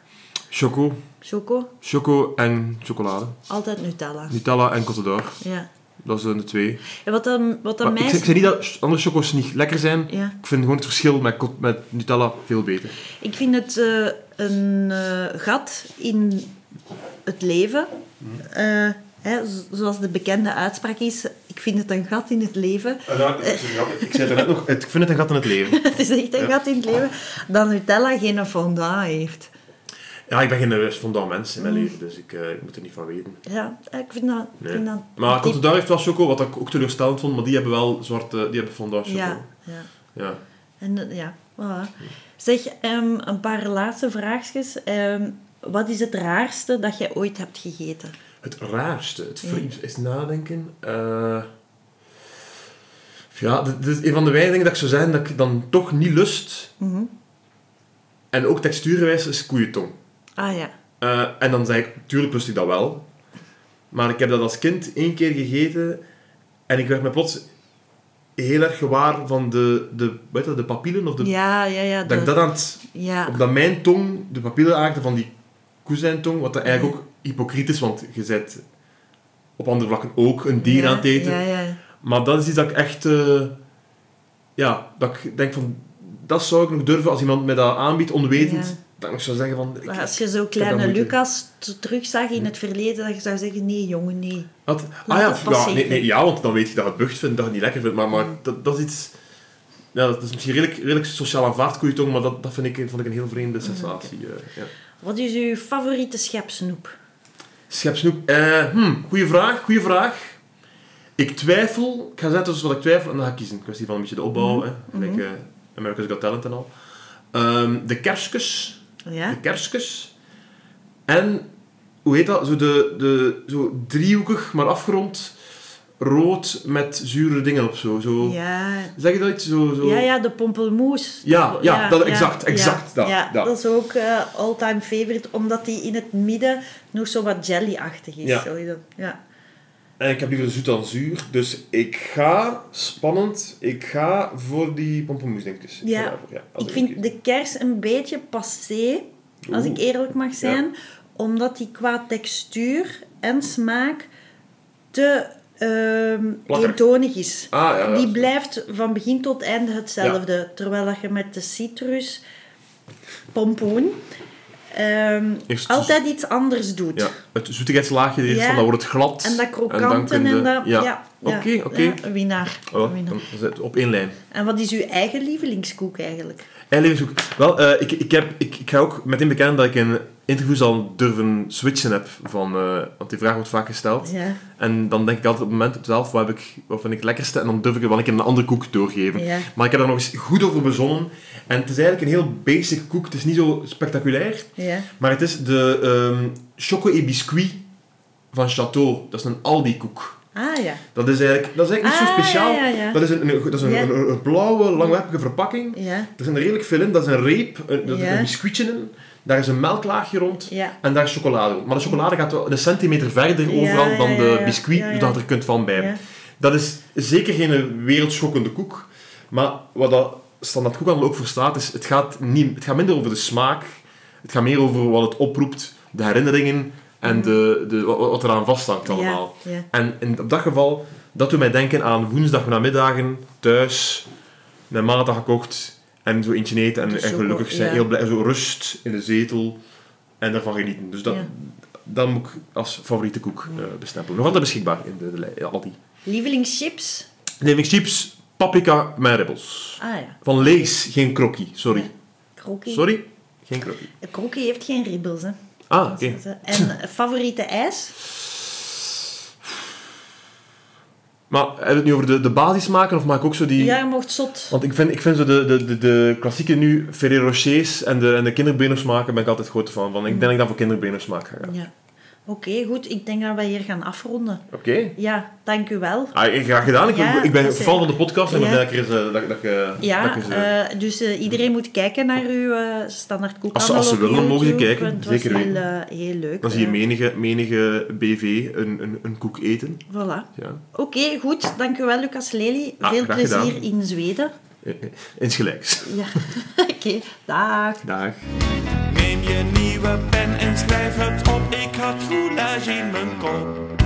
Choco.
Choco,
Choco en chocolade.
altijd Nutella.
Nutella en Côte d'Or.
Ja.
Dat zijn de twee.
En wat dan, wat dan
ik,
mij...
zeg- ik zeg niet dat andere choco's niet lekker zijn.
Ja.
Ik vind gewoon het verschil met, met Nutella veel beter.
Ik vind het eh, een eh, gat in het leven. Eh, hè, zo- zoals de bekende uitspraak is, ik vind het een gat in het leven.
ik zei het net nog, ik vind het een gat in het leven.
het is echt een gat in het leven. Dat Nutella geen fondant heeft.
Ja, ik ben geen fondant mens in mijn
Mm.
leven, dus ik, eh, ik moet er niet van weten.
Ja, ik vind dat...
Nee.
Vind dat
Maar Côte d'Or heeft wel choco, wat ik ook teleurstellend vond, maar die hebben wel zwarte, die hebben fondant choco.
Ja, ja.
Ja.
En, eh, ja, voilà. Zeg, ehm, een paar laatste vraagjes. Ehm, wat is het raarste dat jij ooit hebt gegeten?
Het raarste, het vreemdste, is nadenken. Eh, ja, dit is een van de weinige dingen dat ik zou zeggen dat ik dan toch niet lust.
Mhm.
En ook textuurgewijs is koeientong.
Ah ja.
Eh, en dan zeg ik, tuurlijk lust ik dat wel. Maar ik heb dat als kind één keer gegeten en ik werd me plots heel erg gewaar van de, de, weet je, de papillen. Of de,
Ja, ja, ja.
dat ik dat aan het,
ja.
op dat mijn tong de papillen raakte van die koezijntong. Wat dat eigenlijk ook hypocriet is, want je bent op andere vlakken ook een dier
ja,
aan het eten.
Ja, ja.
Maar dat is iets dat ik echt... eh, ja, dat ik denk van... Dat zou ik nog durven als iemand mij dat aanbiedt, onwetend. Dat ik zou zeggen van... ik-
als je zo kleine. Lucas terugzag in het verleden, dat je zou zeggen, nee jongen, nee.
Wat? Ah ja, ja, nee, nee, ja, want dan weet je dat je het bucht vindt, dat je het niet lekker vindt. Maar, maar dat, dat is iets... Ja, dat is misschien redelijk, redelijk sociaal aanvaard, koeientong, maar dat, dat vind ik, vond ik een heel vreemde sensatie. eh, ja.
Wat is uw favoriete schepsnoep?
Schepsnoep. Eh, hmm, goeie vraag, goeie vraag. Ik twijfel, ik ga zeggen tussen wat ik twijfel en dan ga ik kiezen. Kwestie van een beetje de opbouw,
Mhm.
hè. Gelijk eh, America's Got Talent en al. Ehm, de kerskes.
Ja?
De kerskes. En, hoe heet dat? Zo, de, de, zo driehoekig, maar afgerond. Rood met zure dingen op zo. zo.
Ja,
Zeg je dat iets? Zo, zo.
ja, ja de pompelmoes.
Ja, ja, dat- exact, exact, dat,
Ja,
dat.
dat is ook eh all-time favorite, omdat die in het midden nog zo wat jelly-achtig is.
Ja. En ik heb liever zoet dan zuur. Dus ik ga, spannend, ik ga voor die pompoenmoesdingetjes.
Ja.
ga daarvoor, ja
Ik vind de kers een beetje passé, als ik eerlijk mag zijn, omdat die qua textuur en smaak te
Plakkerig.
eentonig is.
Ah, ja,
die
ja.
blijft van begin tot einde hetzelfde. Terwijl dat je met de citrus, pompoen, ehm, altijd iets anders doet.
Ja, het zoetigheidslaagje is
Ja.
van, dan wordt het glad.
En dat
dan
krokante
kun
en, dat... Ja,
Ja,
ja,
oké, oké.
ja, een winnaar.
Oh,
winnaar.
op één lijn.
En wat is uw eigen lievelingskoek eigenlijk?
En levenshoek. Wel, eh, ik, ik, heb, ik, ik ga ook meteen bekennen dat ik in interviews al durven switchen heb. Van, eh, want die vraag wordt vaak gesteld.
Ja,
En dan denk ik altijd op het moment zelf, wat, heb ik, wat vind ik het lekkerste? En dan durf ik wel een keer een andere koek doorgeven.
ja.
Maar ik heb daar nog eens goed over bezonnen. En het is eigenlijk een heel basic koek. Het is niet zo spectaculair.
ja.
Maar het is de ehm choco et biscuit van Chateau. Dat is een Aldi-koek.
Ah ja.
Dat is eigenlijk, dat is eigenlijk niet
Ah,
zo speciaal.
ja, ja, ja.
Dat is een, een- dat is een,
Ja.
een, een blauwe, langwerpige verpakking.
Ja,
Er zit er redelijk veel in. Dat is een reep, een,
Ja.
een biscuitje in. Daar is een melklaagje rond. En daar is chocolade rond. Maar de chocolade gaat wel een centimeter verder overal dan de biscuit,
Ja, ja.
zodat er kunt van bij. Dat is zeker geen wereldschokkende koek. Maar wat dat standaard koekhandel ook voor staat, is het gaat, niet, het gaat minder over de smaak. Het gaat meer over wat het oproept, de herinneringen en de, de, wat, wat eraan vasthangt allemaal.
Ja, ja.
En in dat geval, dat doet mij denken aan woensdag namiddagen, thuis, mijn had gekocht en zo eentje eten en,
De
en gelukkig zijn,
ja.
heel blij, zo rust in de zetel en daarvan genieten. Dus dat, dat moet ik als favoriete koek eh, bestempelen. Nog altijd beschikbaar in de, de, lij- Aldi.
Lievelingschips?
Lievelingschips, paprika met ribbels.
Ah ja.
Van Lees, geen krokkie. Sorry.
Krokkie.
Sorry? Geen krokkie.
Krokkie heeft geen ribbels, hè.
Ah, oké.
En favoriete ijs?
Maar hebben we het nu over de, de basis maken of maak ik ook zo die...
Ja, je mocht zot.
Want ik vind, ik vind zo de, de, de, de klassieke nu, Ferrero Rochers en de, en de kinderbeners maken, ben ik altijd groot van. Ik denk dat ik dan voor kinderbeners maak ga gaan.
Ja. Oké, goed. Ik denk dat we hier gaan afronden.
Oké.
Ja, dank u wel.
Ah, graag gedaan. Ik,
Ja,
ik ben fan van de podcast en
Ja.
ben dat ik er eh, dat, dat, eh, dat
Ja,
eh,
eh, dus eh, iedereen moet kijken naar uw eh, standaard koekhandel
Als ze- als ze willen, mogen ze kijken.
Het was
Zeker
heel,
weten.
eh, heel leuk.
dan zie je
eh,
menige, menige BV een, een, een koek eten.
Voilà.
Ja.
Oké, goed. Dank u wel, Lucas Lely.
Ah,
Veel plezier
gedaan.
in Zweden.
Eh, eh, Insgelijks.
Ja, oké. Dag.
Dag.
Neem je nieuwe pen en schrijf het op. Ik had roulage in mijn kop.